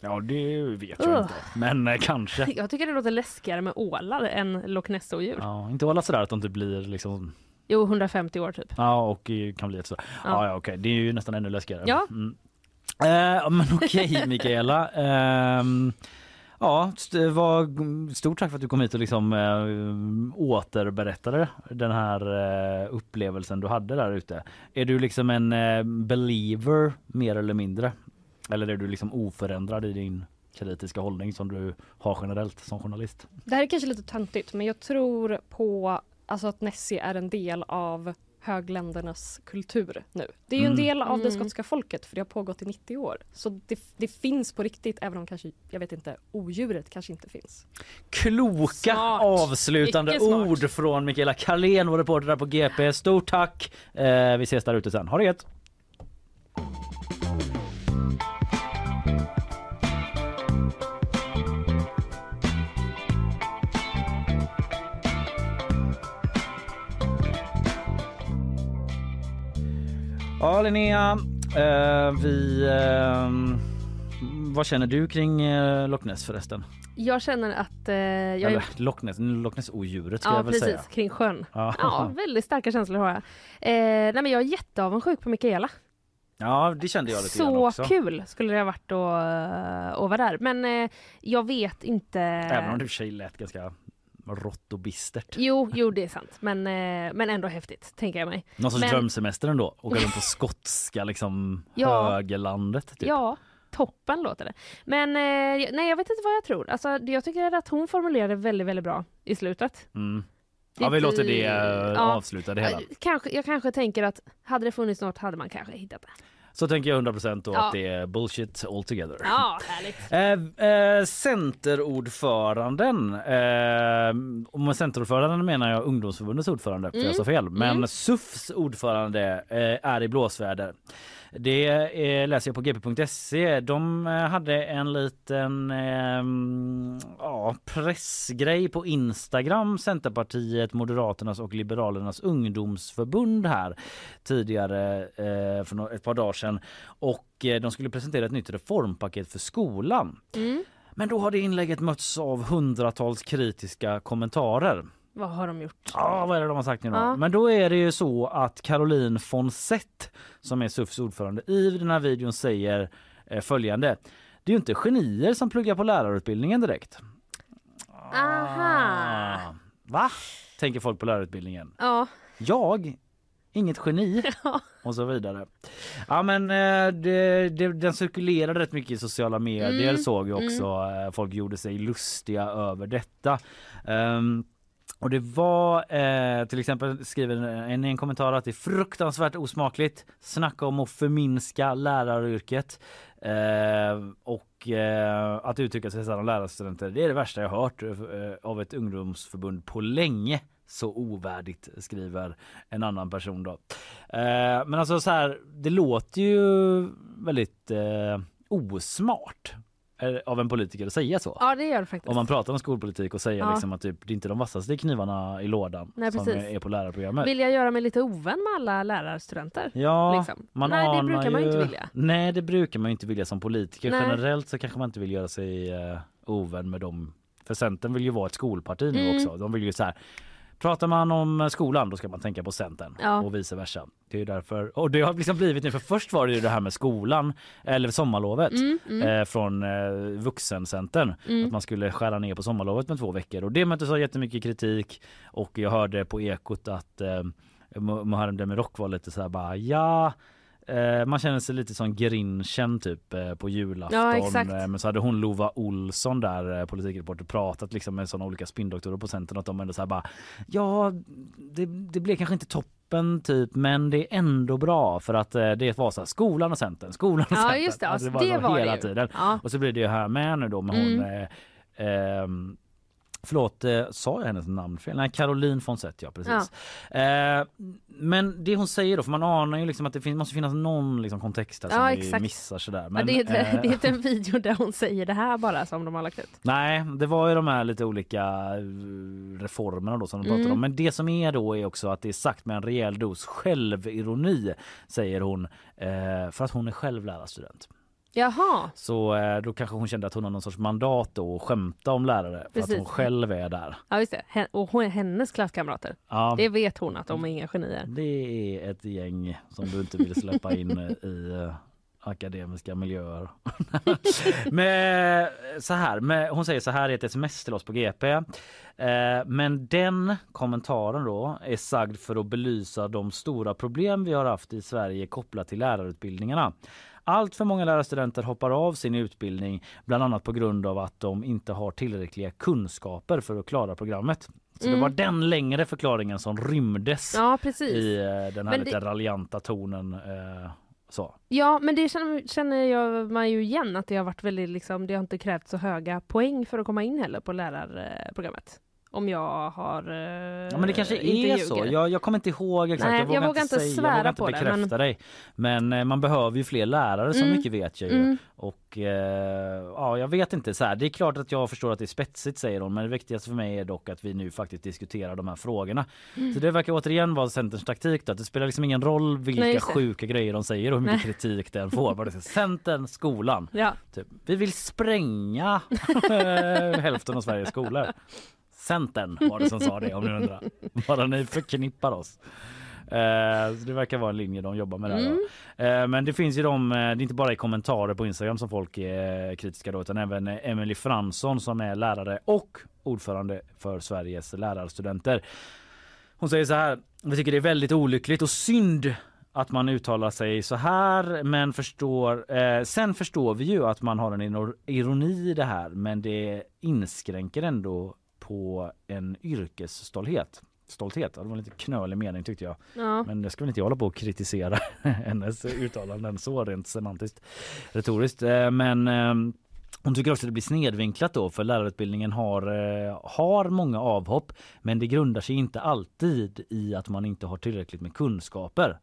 Ja, det vet jag
Ugh.
inte. Men eh, kanske.
Jag tycker det låter läskigare med ålar än Loch Ness-odjur.
Ja, inte ålar sådär att de inte blir liksom
Jo, 150 år typ.
Ja och eh, kan bli ett så. Ja,
Ja.
ja okej, det är ju nästan ännu läskigare.
Ja.
Mm. Eh, men okej Mikaela. Eh, ja, st- stort tack för att du kom hit och liksom eh, återberättade den här eh, upplevelsen du hade där ute. Är du liksom en eh, believer mer eller mindre? Eller är du liksom oförändrad i din kritiska hållning som du har generellt som journalist?
Det här är kanske lite töntigt men jag tror på alltså att Nessie är en del av högländernas kultur nu. Det är ju en
Mm.
del av det
Mm.
skotska folket för det har pågått i 90 år. Så det, det finns på riktigt även om kanske, jag vet inte, odjuret kanske inte finns.
Kloka
Smart.
avslutande ord från Mikaela Carlén, vår reporter där på GP. Stort tack! Eh, vi ses där ute sen. Ha det gött! Ja Linnea, eh, vi... Eh, vad känner du kring eh, Loch Ness förresten?
Jag känner att eh, jag
Eller Loch Ness, Loch Ness-odjuret ska
Ja
jag väl
precis,
säga.
kring sjön.
Ja.
Ja, väldigt starka känslor har jag. Eh, nej men jag är jätteavundsjuk på Mikaela.
ja, det kände jag lite
Så
också.
kul skulle det ha varit att, att vara där. Men eh, jag vet inte.
Även om det i lät ganska rått och bistert.
Jo, jo det är sant. Men, eh, men ändå häftigt, tänker jag mig.
Någon sorts
Men-
drömsemester ändå. Åka runt på skotska liksom
Ja.
högerlandet. Typ.
Ja, toppen låter det. Men eh, nej, jag vet inte vad jag tror. Alltså, jag tycker att hon formulerade väldigt, väldigt bra i slutet.
Mm. Ja, vi låter det eh,
Ja.
avsluta det hela.
Eh, Kanske, jag kanske tänker att hade det funnits något hade man kanske hittat det.
Så tänker jag 100% då
Ja.
att det är bullshit altogether.
Ja, härligt.
Eh, eh, centerordföranden, eh, och med centerordföranden menar jag ungdomsförbundets ordförande för
Mm.
jag sa fel, men
Mm.
SUFs ordförande eh, är i blåsväder. Det eh, läser jag på gp.se. De eh, hade en liten eh, ja, pressgrej på Instagram, Centerpartiet, Moderaternas och Liberalernas ungdomsförbund här tidigare eh, för ett par dagar sedan. Och de skulle presentera ett nytt reformpaket för skolan.
Mm.
Men då har det inlägget mötts av hundratals kritiska kommentarer.
Vad har de gjort?
Ja, vad är det de har sagt nu då?
Ja.
Men då är det ju så att Caroline Fonsett som är SUFs ordförande i den här videon säger eh, följande. Det är ju inte genier som pluggar på lärarutbildningen direkt.
Aha.
Ah. Va? Tänker folk på lärarutbildningen.
Ja.
Jag? Inget geni?
Ja.
Och så vidare. Ja men eh, det, det, den cirkulerade rätt mycket i sociala medier
Mm,
såg jag också. Eh, Folk gjorde sig lustiga över detta. Ehm, och det var eh, till exempel skriver en, en kommentar att det är fruktansvärt osmakligt. Snacka om att förminska läraryrket. Eh, och eh, att uttrycka sig så här om lärarstudenter. Det är det värsta jag hört eh, av ett ungdomsförbund på länge. Så ovärdigt skriver en annan person då. Eh, men alltså så här, det låter ju väldigt eh, osmart av en politiker att säga så.
ja, det gör det faktiskt.
Om man pratar om skolpolitik och säger
Ja.
liksom att typ, det är inte de vassaste knivarna i lådan
Nej,
som
precis.
är på lärarprogrammet.
Vill jag göra mig lite ovän med alla lärarstudenter?
Ja,
liksom?
man
Nej, det brukar man ju
ju
inte vilja.
Nej, det brukar man ju inte vilja som politiker.
Nej.
Generellt så kanske man inte vill göra sig eh, ovän med dem. För Centern vill ju vara ett skolparti nu
Mm.
också. De vill ju så här Pratar man om skolan då ska man tänka på Centern
Ja.
och vice versa. Det är därför. Och det har liksom blivit nu för först var det ju det här med skolan eller sommarlovet
Mm, mm,
eh, från eh, vuxencentern.
mm.
Att man skulle skära ner på sommarlovet med två veckor och det möttes av jättemycket kritik och jag hörde på Ekot att eh, Mu- Muharrem Demirok var lite så här bara ja eh, man känner sig lite som Grinchen typ eh, på julafton.
Ja.
Eh, Men så hade hon Lova Olsson där, eh, politikreporter, pratat liksom med sådana olika spindoktorer på Centern att de ändå så bara ja det, det blev kanske inte toppen typ men det är ändå bra för att det var så här, skolan och Centern, skolan och
Ja,
Centern.
just det.
Alltså,
Alltså, det
så
var det
hela
ju.
tiden.
Ja.
Och så blir det ju här med nu då med hon
Mm.
eh, ehm, Förlåt, eh, sa jag hennes namn fel? Nej, Caroline Fonsett, ja precis. Eh, men det hon säger då, för man anar ju liksom att det fin- måste finnas någon liksom kontext här som
Ja,
vi
exakt.
missar sådär.
ja,
Men,
det, är inte,
eh,
det är inte en video där hon säger det här bara som de har lagt ut.
Nej, det var ju de här lite olika eh, reformerna då som de pratade
Mm.
om. Men det som är då är också att det är sagt med en rejäl dos självironi, säger hon, eh, för att hon är själv lärarstudent.
Jaha,
Så eh, då kanske hon kände att hon har någon sorts mandat då att skämta om lärare för
Precis.
att hon själv är där.
ja just det. Och hon hennes klasskamrater.
Ja,
Det vet hon att de är inga genier.
det är ett gäng som du inte vill släppa in i eh, akademiska miljöer. men så här, men hon säger så här i ett sms till oss på GP. Eh, men den kommentaren då är sagd för att belysa de stora problem vi har haft i Sverige kopplat till lärarutbildningarna. Allt för många lärarstudenter hoppar av sin utbildning bland annat på grund av att de inte har tillräckliga kunskaper för att klara programmet. Så det var den längre förklaringen som rymdes
Ja,
i eh, den här
Men
lite
det-
raljanta tonen. Eh, så.
Ja, men det känner, känner jag man ju igen att det har varit väldigt liksom, det har inte krävt så höga poäng för att komma in heller på lärarprogrammet. Om jag har eh,
Ja, men det kanske
inte
är så. Jag, jag kommer inte ihåg exakt.
Nej, jag vågar inte
säga,
svära
jag vågar inte
på det,
bekräfta
men-
dig. Men eh, man behöver ju fler lärare så
Mm.
mycket vet jag ju.
Mm.
Och eh, ja, jag vet inte så här. Det är klart att jag förstår att det är spetsigt säger hon, men det viktigaste för mig är dock att vi nu faktiskt diskuterar de här frågorna.
Mm.
Så det verkar återigen vara Centerns taktik då. att Det spelar liksom ingen roll vilka
Nej, det.
sjuka grejer de säger och hur mycket kritik den får. Bara det Centern, skolan.
Ja.
Typ. Vi vill spränga hälften av Sveriges skolor. Centern var det som sa det om ni undrar. Bara ni förknippar oss. Eh, så det verkar vara en linje de jobbar med där.
Mm.
Eh, men det finns ju de, eh, det är inte bara i kommentarer på Instagram som folk är kritiska då utan även Emily Fransson som är lärare och ordförande för Sveriges lärarstudenter. Hon säger så här, vi tycker det är väldigt olyckligt och synd att man uttalar sig så här men förstår, eh, sen förstår vi ju att man har en iro- ironi i det här men det inskränker ändå på en yrkesstolthet. Stolthet, det var en lite knölig mening tyckte jag.
Ja.
Men det ska väl inte jag hålla på och kritisera hennes uttalanden så rent semantiskt retoriskt. Eh, Men eh, hon tycker också att det blir snedvinklat då för lärarutbildningen har, eh, har många avhopp men det grundar sig inte alltid i att man inte har tillräckligt med kunskaper.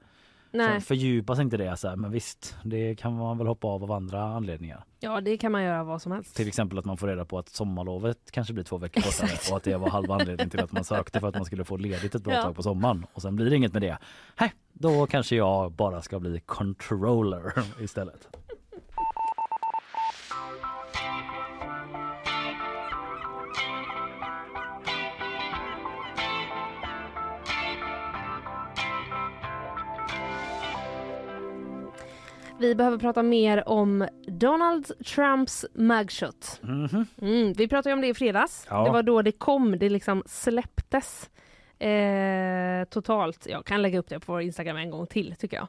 Nej.
Så fördjupas inte det så här, men visst det kan man väl hoppa av av andra anledningar.
ja, det kan man göra vad som helst.
Till exempel att man får reda på att sommarlovet kanske blir två veckor kortare och att det var halva anledningen till att man sökte för att man skulle få ledigt ett bra
Ja.
tag på sommaren och sen blir det inget med det. Nej, då kanske jag bara ska bli controller istället.
Vi behöver prata mer om Donald Trumps mugshot.
Mhm.
Mm, vi pratade om det i fredags.
Ja.
Det var då det kom, det liksom släpptes. Eh, totalt. Jag kan lägga upp det på vår Instagram en gång till tycker jag.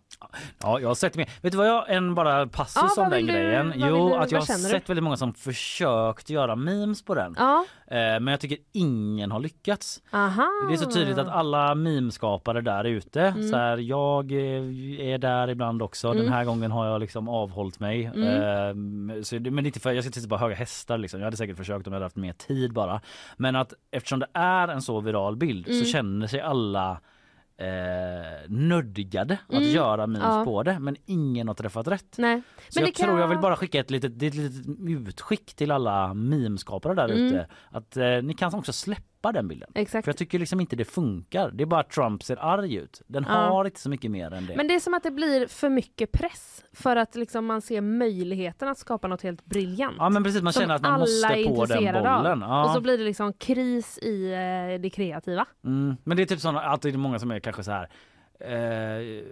Ja, jag har sett mer. Vet du vad jag, en bara passus
vad
om den
du-
grejen. Jo,
du-
att jag har sett väldigt många som försökt göra memes på den.
Ja,
Eh, men jag tycker ingen har lyckats.
aha.
Det är så tydligt att alla memskapare där ute,
Mm.
så här, jag är där ibland också. Den
Mm.
här gången har jag liksom avhållit mig.
Mm.
Eh, så men inte för, jag ska inte bara höga hästar liksom. Jag hade säkert försökt om jag hade haft mer tid bara. Men att eftersom det är en så viral bild
Mm.
så känner sig alla eh, nödgade att
Mm.
göra memes
Ja.
på det men ingen har träffat rätt.
Nej.
Så
Men
jag
det kan-
tror jag vill bara skicka ett litet, ett litet utskick till alla memskapare där
Mm.
ute. Att eh, ni kan också släppa den bilden.
Exakt.
För jag tycker liksom inte det funkar. Det är bara att Trump ser arg ut. Den
Ja.
har inte så mycket mer än det.
Men det är som att det blir för mycket press för att liksom man ser möjligheten att skapa något helt briljant.
Ja men precis, man känner att man måste på den bollen. Ja.
Och så blir det liksom kris i eh, det kreativa.
mm. Men det är typ det är många som är kanske så här Eh,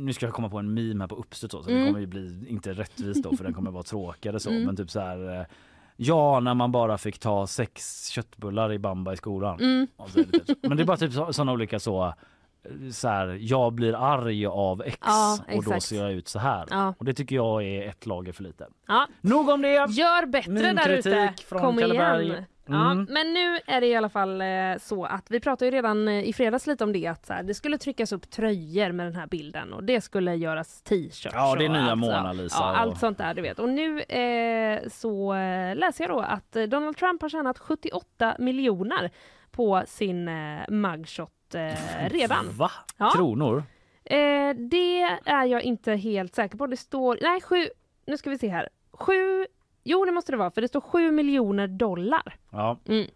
nu ska jag komma på en meme här på uppstuds så, så
Mm.
det kommer ju bli inte rättvist då för den kommer vara tråkigare så
Mm.
men typ så här eh, Ja när man bara fick ta sex köttbullar i bamba i skolan.
Mm.
Och så är det typ, så. men det är bara typ så- såna olika så eh, så här, jag blir arg av X
Ja,
och då ser jag ut så här.
Ja.
Och det tycker jag är ett lager för lite.
Ja.
Nog om det!
Gör bättre
Min
där ute! Kom
Kalleberg.
igen! Ja,
Mm.
men nu är det i alla fall eh, så att vi pratade ju redan eh, i fredags lite om det att så här, det skulle tryckas upp tröjor med den här bilden och det skulle göras t-shirts.
Ja, det är nya
allt,
Mona. Lisa
Ja,
och-
allt sånt där du vet. Och nu eh, så eh, läser jag då att Donald Trump har tjänat 78 miljoner på sin eh, mugshot eh, redan.
Va?
Ja.
Kronor?
Eh, det är jag inte helt säker på. Det står, nej sju, nu ska vi se här. Sju, jo det måste det vara för det står 7 miljoner dollar.
Ja.
Mm.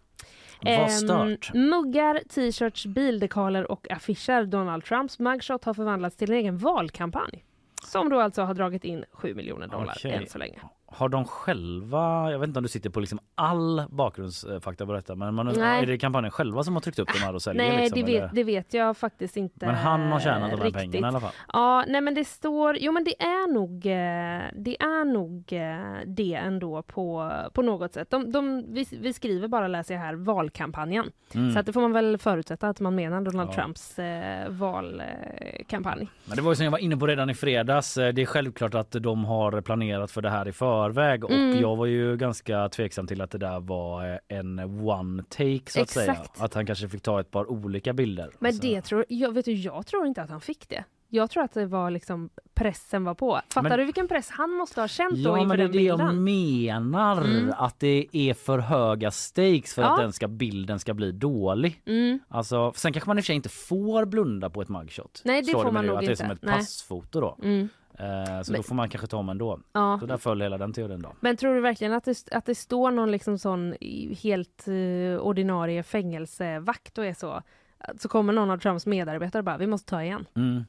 Vad
Ehm,
stört.
muggar, t-shirts, bildekaler och affischer. Donald Trumps mugshot har förvandlats till en egen valkampanj. Som då alltså har dragit in 7 miljoner dollar
Okej.
än så länge.
Har de själva, jag vet inte om du sitter på liksom all bakgrundsfakta på detta men man, är det kampanjen själva som har tryckt upp de här och säljer?
Nej,
liksom,
det, vet, det vet jag faktiskt inte
Men han har tjänat de här
riktigt.
pengarna i alla fall.
Ja, nej men det står, jo men det är nog, eh, det är nog eh, det ändå på, på något sätt. De, de, vi, vi skriver bara, läser jag här, valkampanjen.
Mm.
Så att det får man väl förutsätta att man menar Donald
Ja.
Trumps eh, valkampanj.
Men det var ju som jag var inne på redan i fredags. eh, Det är självklart att de har planerat för det här i förväg och
Mm.
jag var ju ganska tveksam till att det där var eh, en one take så att säga.
Exakt.
Att han kanske fick ta ett par olika bilder.
Men
Så-
det tror jag, vet du, jag tror inte att han fick det. Jag tror att det var liksom pressen var på. Fattar
Men-
du vilken press han måste ha känt då
Ja
inför
men det är
den
det jag
bilden?
menar.
Mm.
Att det är för höga stakes för
Ja.
att den ska, bilden ska bli dålig.
Mm.
Alltså, sen kanske man i och för sig inte får blunda på ett mugshot.
Nej, det
Slår
får
mig
man nog
att det är
inte.
som ett
Nej.
passfoto då.
Mm.
Eh, så
Men-
då får man kanske ta dem ändå.
Ja.
Så där föll hela den teorin då.
Men tror du verkligen att det, att det står någon liksom sån helt eh, ordinarie fängelsevakt och är så? Så kommer någon av Trumps medarbetare och bara, vi måste ta igen.
Mm.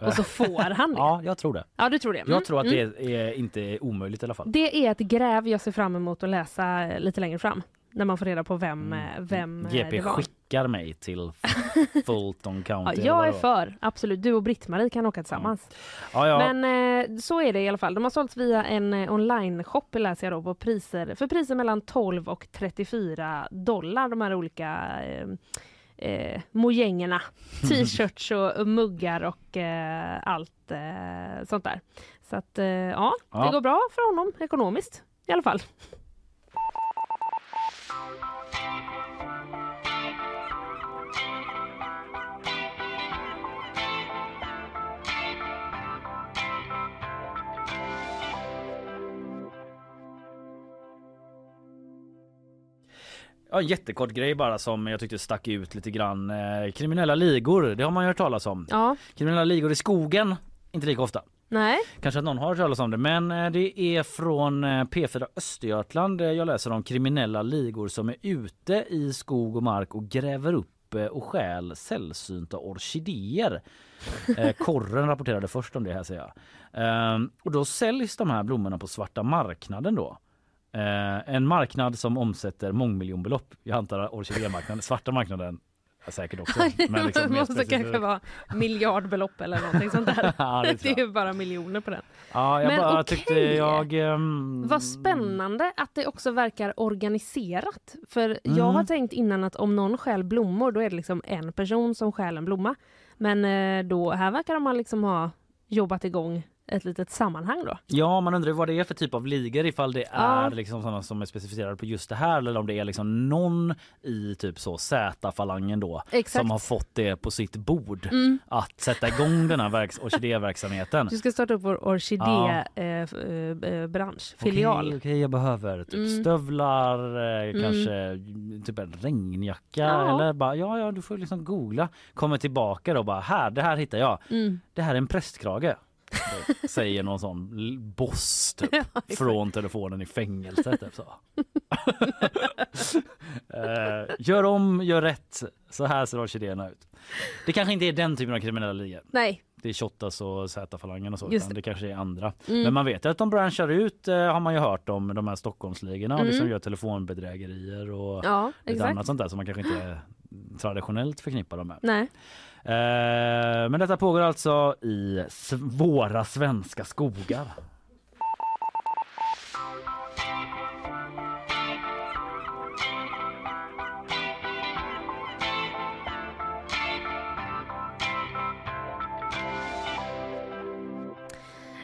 Och så får han det.
Ja, jag tror det.
Ja, du tror det? Mm,
Jag tror att
mm.
det är, inte är omöjligt i alla fall.
Det är ett gräv jag ser fram emot att läsa eh, lite längre fram. När man får reda på vem,
Mm.
eh, vem eh,
GP
det var.
skickar mig till Fulton
Ja,
County. eller
jag är för, absolut. Du och Britt-Marie kan åka tillsammans.
Ja, ja.
Men eh, så är det i alla fall. De har sålts via en eh, online-shop läser jag då på priser, för priser mellan 12 och 34 dollar. De här olika eh, eh, mojängerna, t-shirts och muggar och eh, allt eh, sånt där. Så att eh, ja,
Ja.
det går bra för honom ekonomiskt i alla fall.
Ja, jättekort grej bara som jag tyckte stack ut lite grann. Eh, kriminella ligor, det har man ju hört talas om.
Ja,
Kriminella ligor i skogen, inte lika ofta.
Nej,
Kanske att någon har hört talas om det, men eh, det är från eh, P4 Östergötland. eh, Jag läser om kriminella ligor som är ute i skog och mark och gräver upp och stjäl sällsynta orkidéer. Korren rapporterade först om det här säger jag. Ehm, och då säljs de här blommorna på svarta marknaden då. En marknad som omsätter mångmiljonbelopp. Jag antar orkidémarknaden, svarta marknaden säkert också. Men liksom
det måste kanske vara miljardbelopp eller någonting sånt där.
Ja, det
det är ju bara miljoner på den.
Ja, jag
Men
bara
okej.
tyckte jag... ehm,
Vad spännande att det också verkar organiserat. För jag
Mm.
har tänkt innan att om någon stjäl blommor då är det liksom en person som stjäl en blomma. Men eh, då, här verkar de liksom ha jobbat igång ett litet sammanhang då.
Ja, man undrar vad det är för typ av ligor ifall det
Ja.
är liksom sådana som är specificerade på just det här eller om det är liksom någon i typ så Z-falangen då
Exakt.
som har fått det på sitt bord
Mm.
att sätta igång den här verks- orkidéverksamheten.
Du ska starta upp vår
Ja.
orkidébransch, filial.
Okej, okej, jag behöver typ
Mm.
stövlar, eh,
Mm.
kanske typ en regnjacka
Ja.
eller bara ja, ja, du får liksom googla. Kommer tillbaka då bara här, det här hittar jag.
Mm.
Det här är en prästkrage. Säger någon sån boss typ,
exakt.
från telefonen i fängelset. Typ, så. Eh, gör om, gör rätt. Så här ser orkidéerna ut. Det kanske inte är den typen av kriminella ligor.
Nej,
Det är Shottaz och Z-falangen och så.
Just det.
det kanske är andra.
Mm.
Men man vet att de branschar ut eh, har man ju hört om de här Stockholmsligorna. Och
Mm.
liksom gör telefonbedrägerier och
ja
lite
exakt.
annat sånt där som man kanske inte traditionellt förknippar dem med.
Nej.
Eh, men detta pågår alltså i svåra våra svenska skogar.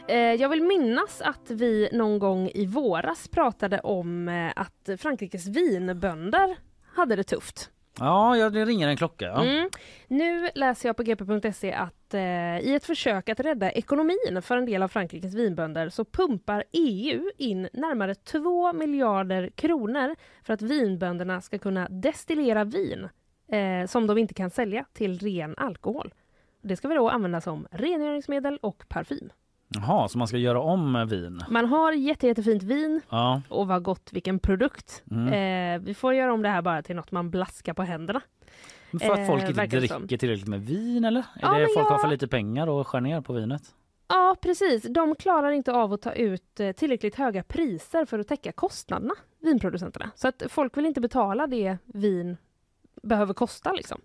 Eh, jag vill minnas att vi någon gång i våras pratade om eh, att Frankrikes vinbönder hade det tufft.
Ja, ja det ringer en klocka. Ja.
Mm. Nu läser jag på gp.se att eh, i ett försök att rädda ekonomin för en del av Frankrikes vinbönder så pumpar EU in närmare 2 miljarder kronor för att vinbönderna ska kunna destillera vin eh, som de inte kan sälja till ren alkohol. Det ska vi då använda som rengöringsmedel och parfym.
Jaha, så man ska göra om vin?
Man har jätte, jättefint vin
Ja.
och vad gott, vilken produkt.
Mm.
Eh, vi får göra om det här bara till något man blaskar på händerna.
Men För att
Eh,
folk inte dricker
som.
tillräckligt med vin eller? Är
Ja,
det folk har
jag-
för lite pengar och skär ner på vinet?
Ja, precis. De klarar inte av att ta ut eh, tillräckligt höga priser för att täcka kostnaderna, vinproducenterna. Så att folk vill inte betala det vin behöver kosta liksom.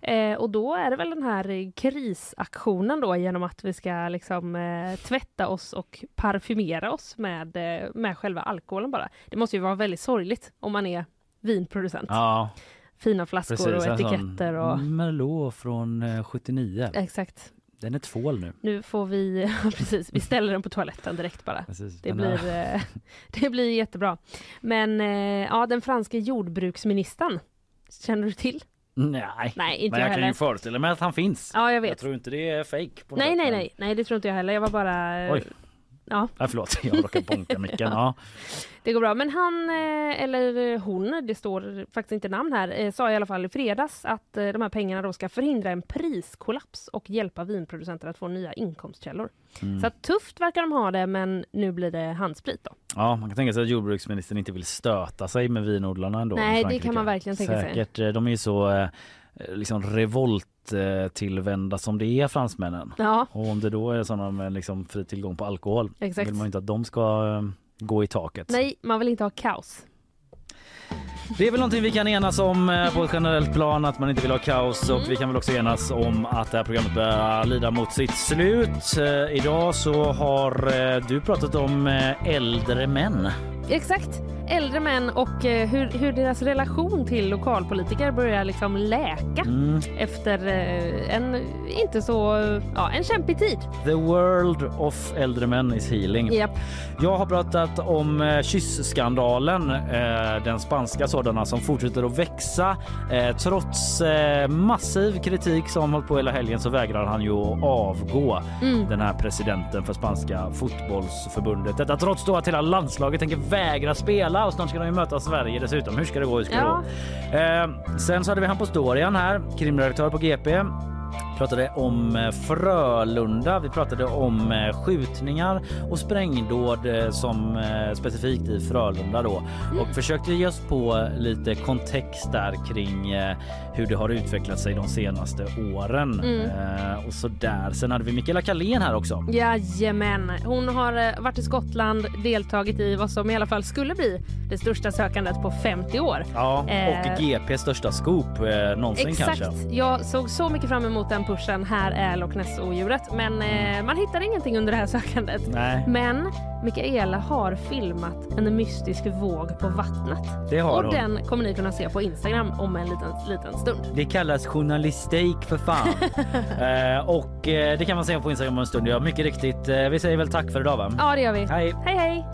Eh, och då är det väl den här eh, krisaktionen då genom att vi ska liksom eh, tvätta oss och parfymera oss med, eh, med själva alkoholen bara. Det måste ju vara väldigt sorgligt om man är vinproducent.
Ja,
Fina flaskor
precis.
och etiketter och...
Merlot från eh, 79.
Exakt.
Den är tvål nu.
Nu får vi, precis, vi ställer den på toaletten direkt bara.
Precis.
Det blir, eh, det blir jättebra. Men eh, ja, den franske jordbruksministern, känner du till?
Nej,
Nej, inte
men
jag
jag kan ju föreställa mig att han finns.
Ja, jag
Jag
vet.
tror inte det är fake.
Nej, nej, nej, nej, det tror inte jag heller. Jag var bara... eh,
Oj.
Ja,
Nej, förlåt, jag råkar bonka micken. Ja.
det går bra. Men han, eh, eller hon, det står faktiskt inte namn här, eh, sa i alla fall i fredags att eh, de här pengarna då ska förhindra en priskollaps och hjälpa vinproducenter att få nya inkomstkällor.
Mm.
Så tufft verkar de ha det, men nu blir det handsprit då.
ja, man kan tänka sig att jordbruksministern inte vill stöta sig med vinodlarna ändå.
Nej, det kan man verkligen tänka sig.
Säkert. eh, De är ju så eh, liksom revolttillvända som det är fransmännen.
Ja,
Och om det då är sådana med liksom fri tillgång på alkohol
exakt.
vill man inte att de ska eh, gå i taket.
Nej, man vill inte ha kaos.
Det är väl någonting vi kan enas om eh, på ett generellt plan att man inte vill ha kaos och vi kan väl också enas om att det här programmet börjar lida mot sitt slut. Eh, Idag så har eh, du pratat om äldre män.
Exakt. Äldre män och hur, hur deras relation till lokalpolitiker börjar liksom läka
Mm.
efter en inte så, ja, en kämpig tid.
The world of äldre män is healing.
Japp.
Jag har pratat om kyssskandalen, den spanska sådana som fortsätter att växa. Eh, trots eh, massiv kritik som hållit på hela helgen så vägrar han ju att avgå,
Mm.
den här presidenten för spanska fotbollsförbundet. Detta trots då att hela landslaget tänker vägra spela och snart ska de ju möta Sverige dessutom. Hur ska det gå? Hur ska det
Ja.
gå? Eh, sen så hade vi Hampus Dorian här, krimredaktör på GP pratade om eh, Frölunda, vi pratade om eh, skjutningar och sprängdåd eh, som eh, specifikt i Frölunda då och försökte ge oss på lite kontext där kring eh, hur det har utvecklat sig de senaste åren
Mm.
eh, och så där. Sen hade vi Mikaela Kalén här också.
Jajamän. Hon har eh, varit i Skottland, deltagit i vad som i alla fall skulle bli det största sökandet på 50 år.
Ja,
Eh,
och GPs största scoop eh, någonsin
Exakt.
kanske.
Jag såg så mycket fram emot den pushen. Här är Loch Ness-odjuret. Men eh, man hittar ingenting under det här sökandet.
Nej,
Men Mikaela har filmat en mystisk våg på vattnet.
det har
Och
hon.
den kommer ni kunna se på Instagram om en liten, liten stund.
Det kallas journalistik för fan. eh, och eh, det kan man se på Instagram om en stund. Ja, mycket riktigt. Eh, vi säger väl tack för idag va?
Ja, det gör vi.
Hej!
Hej, hej!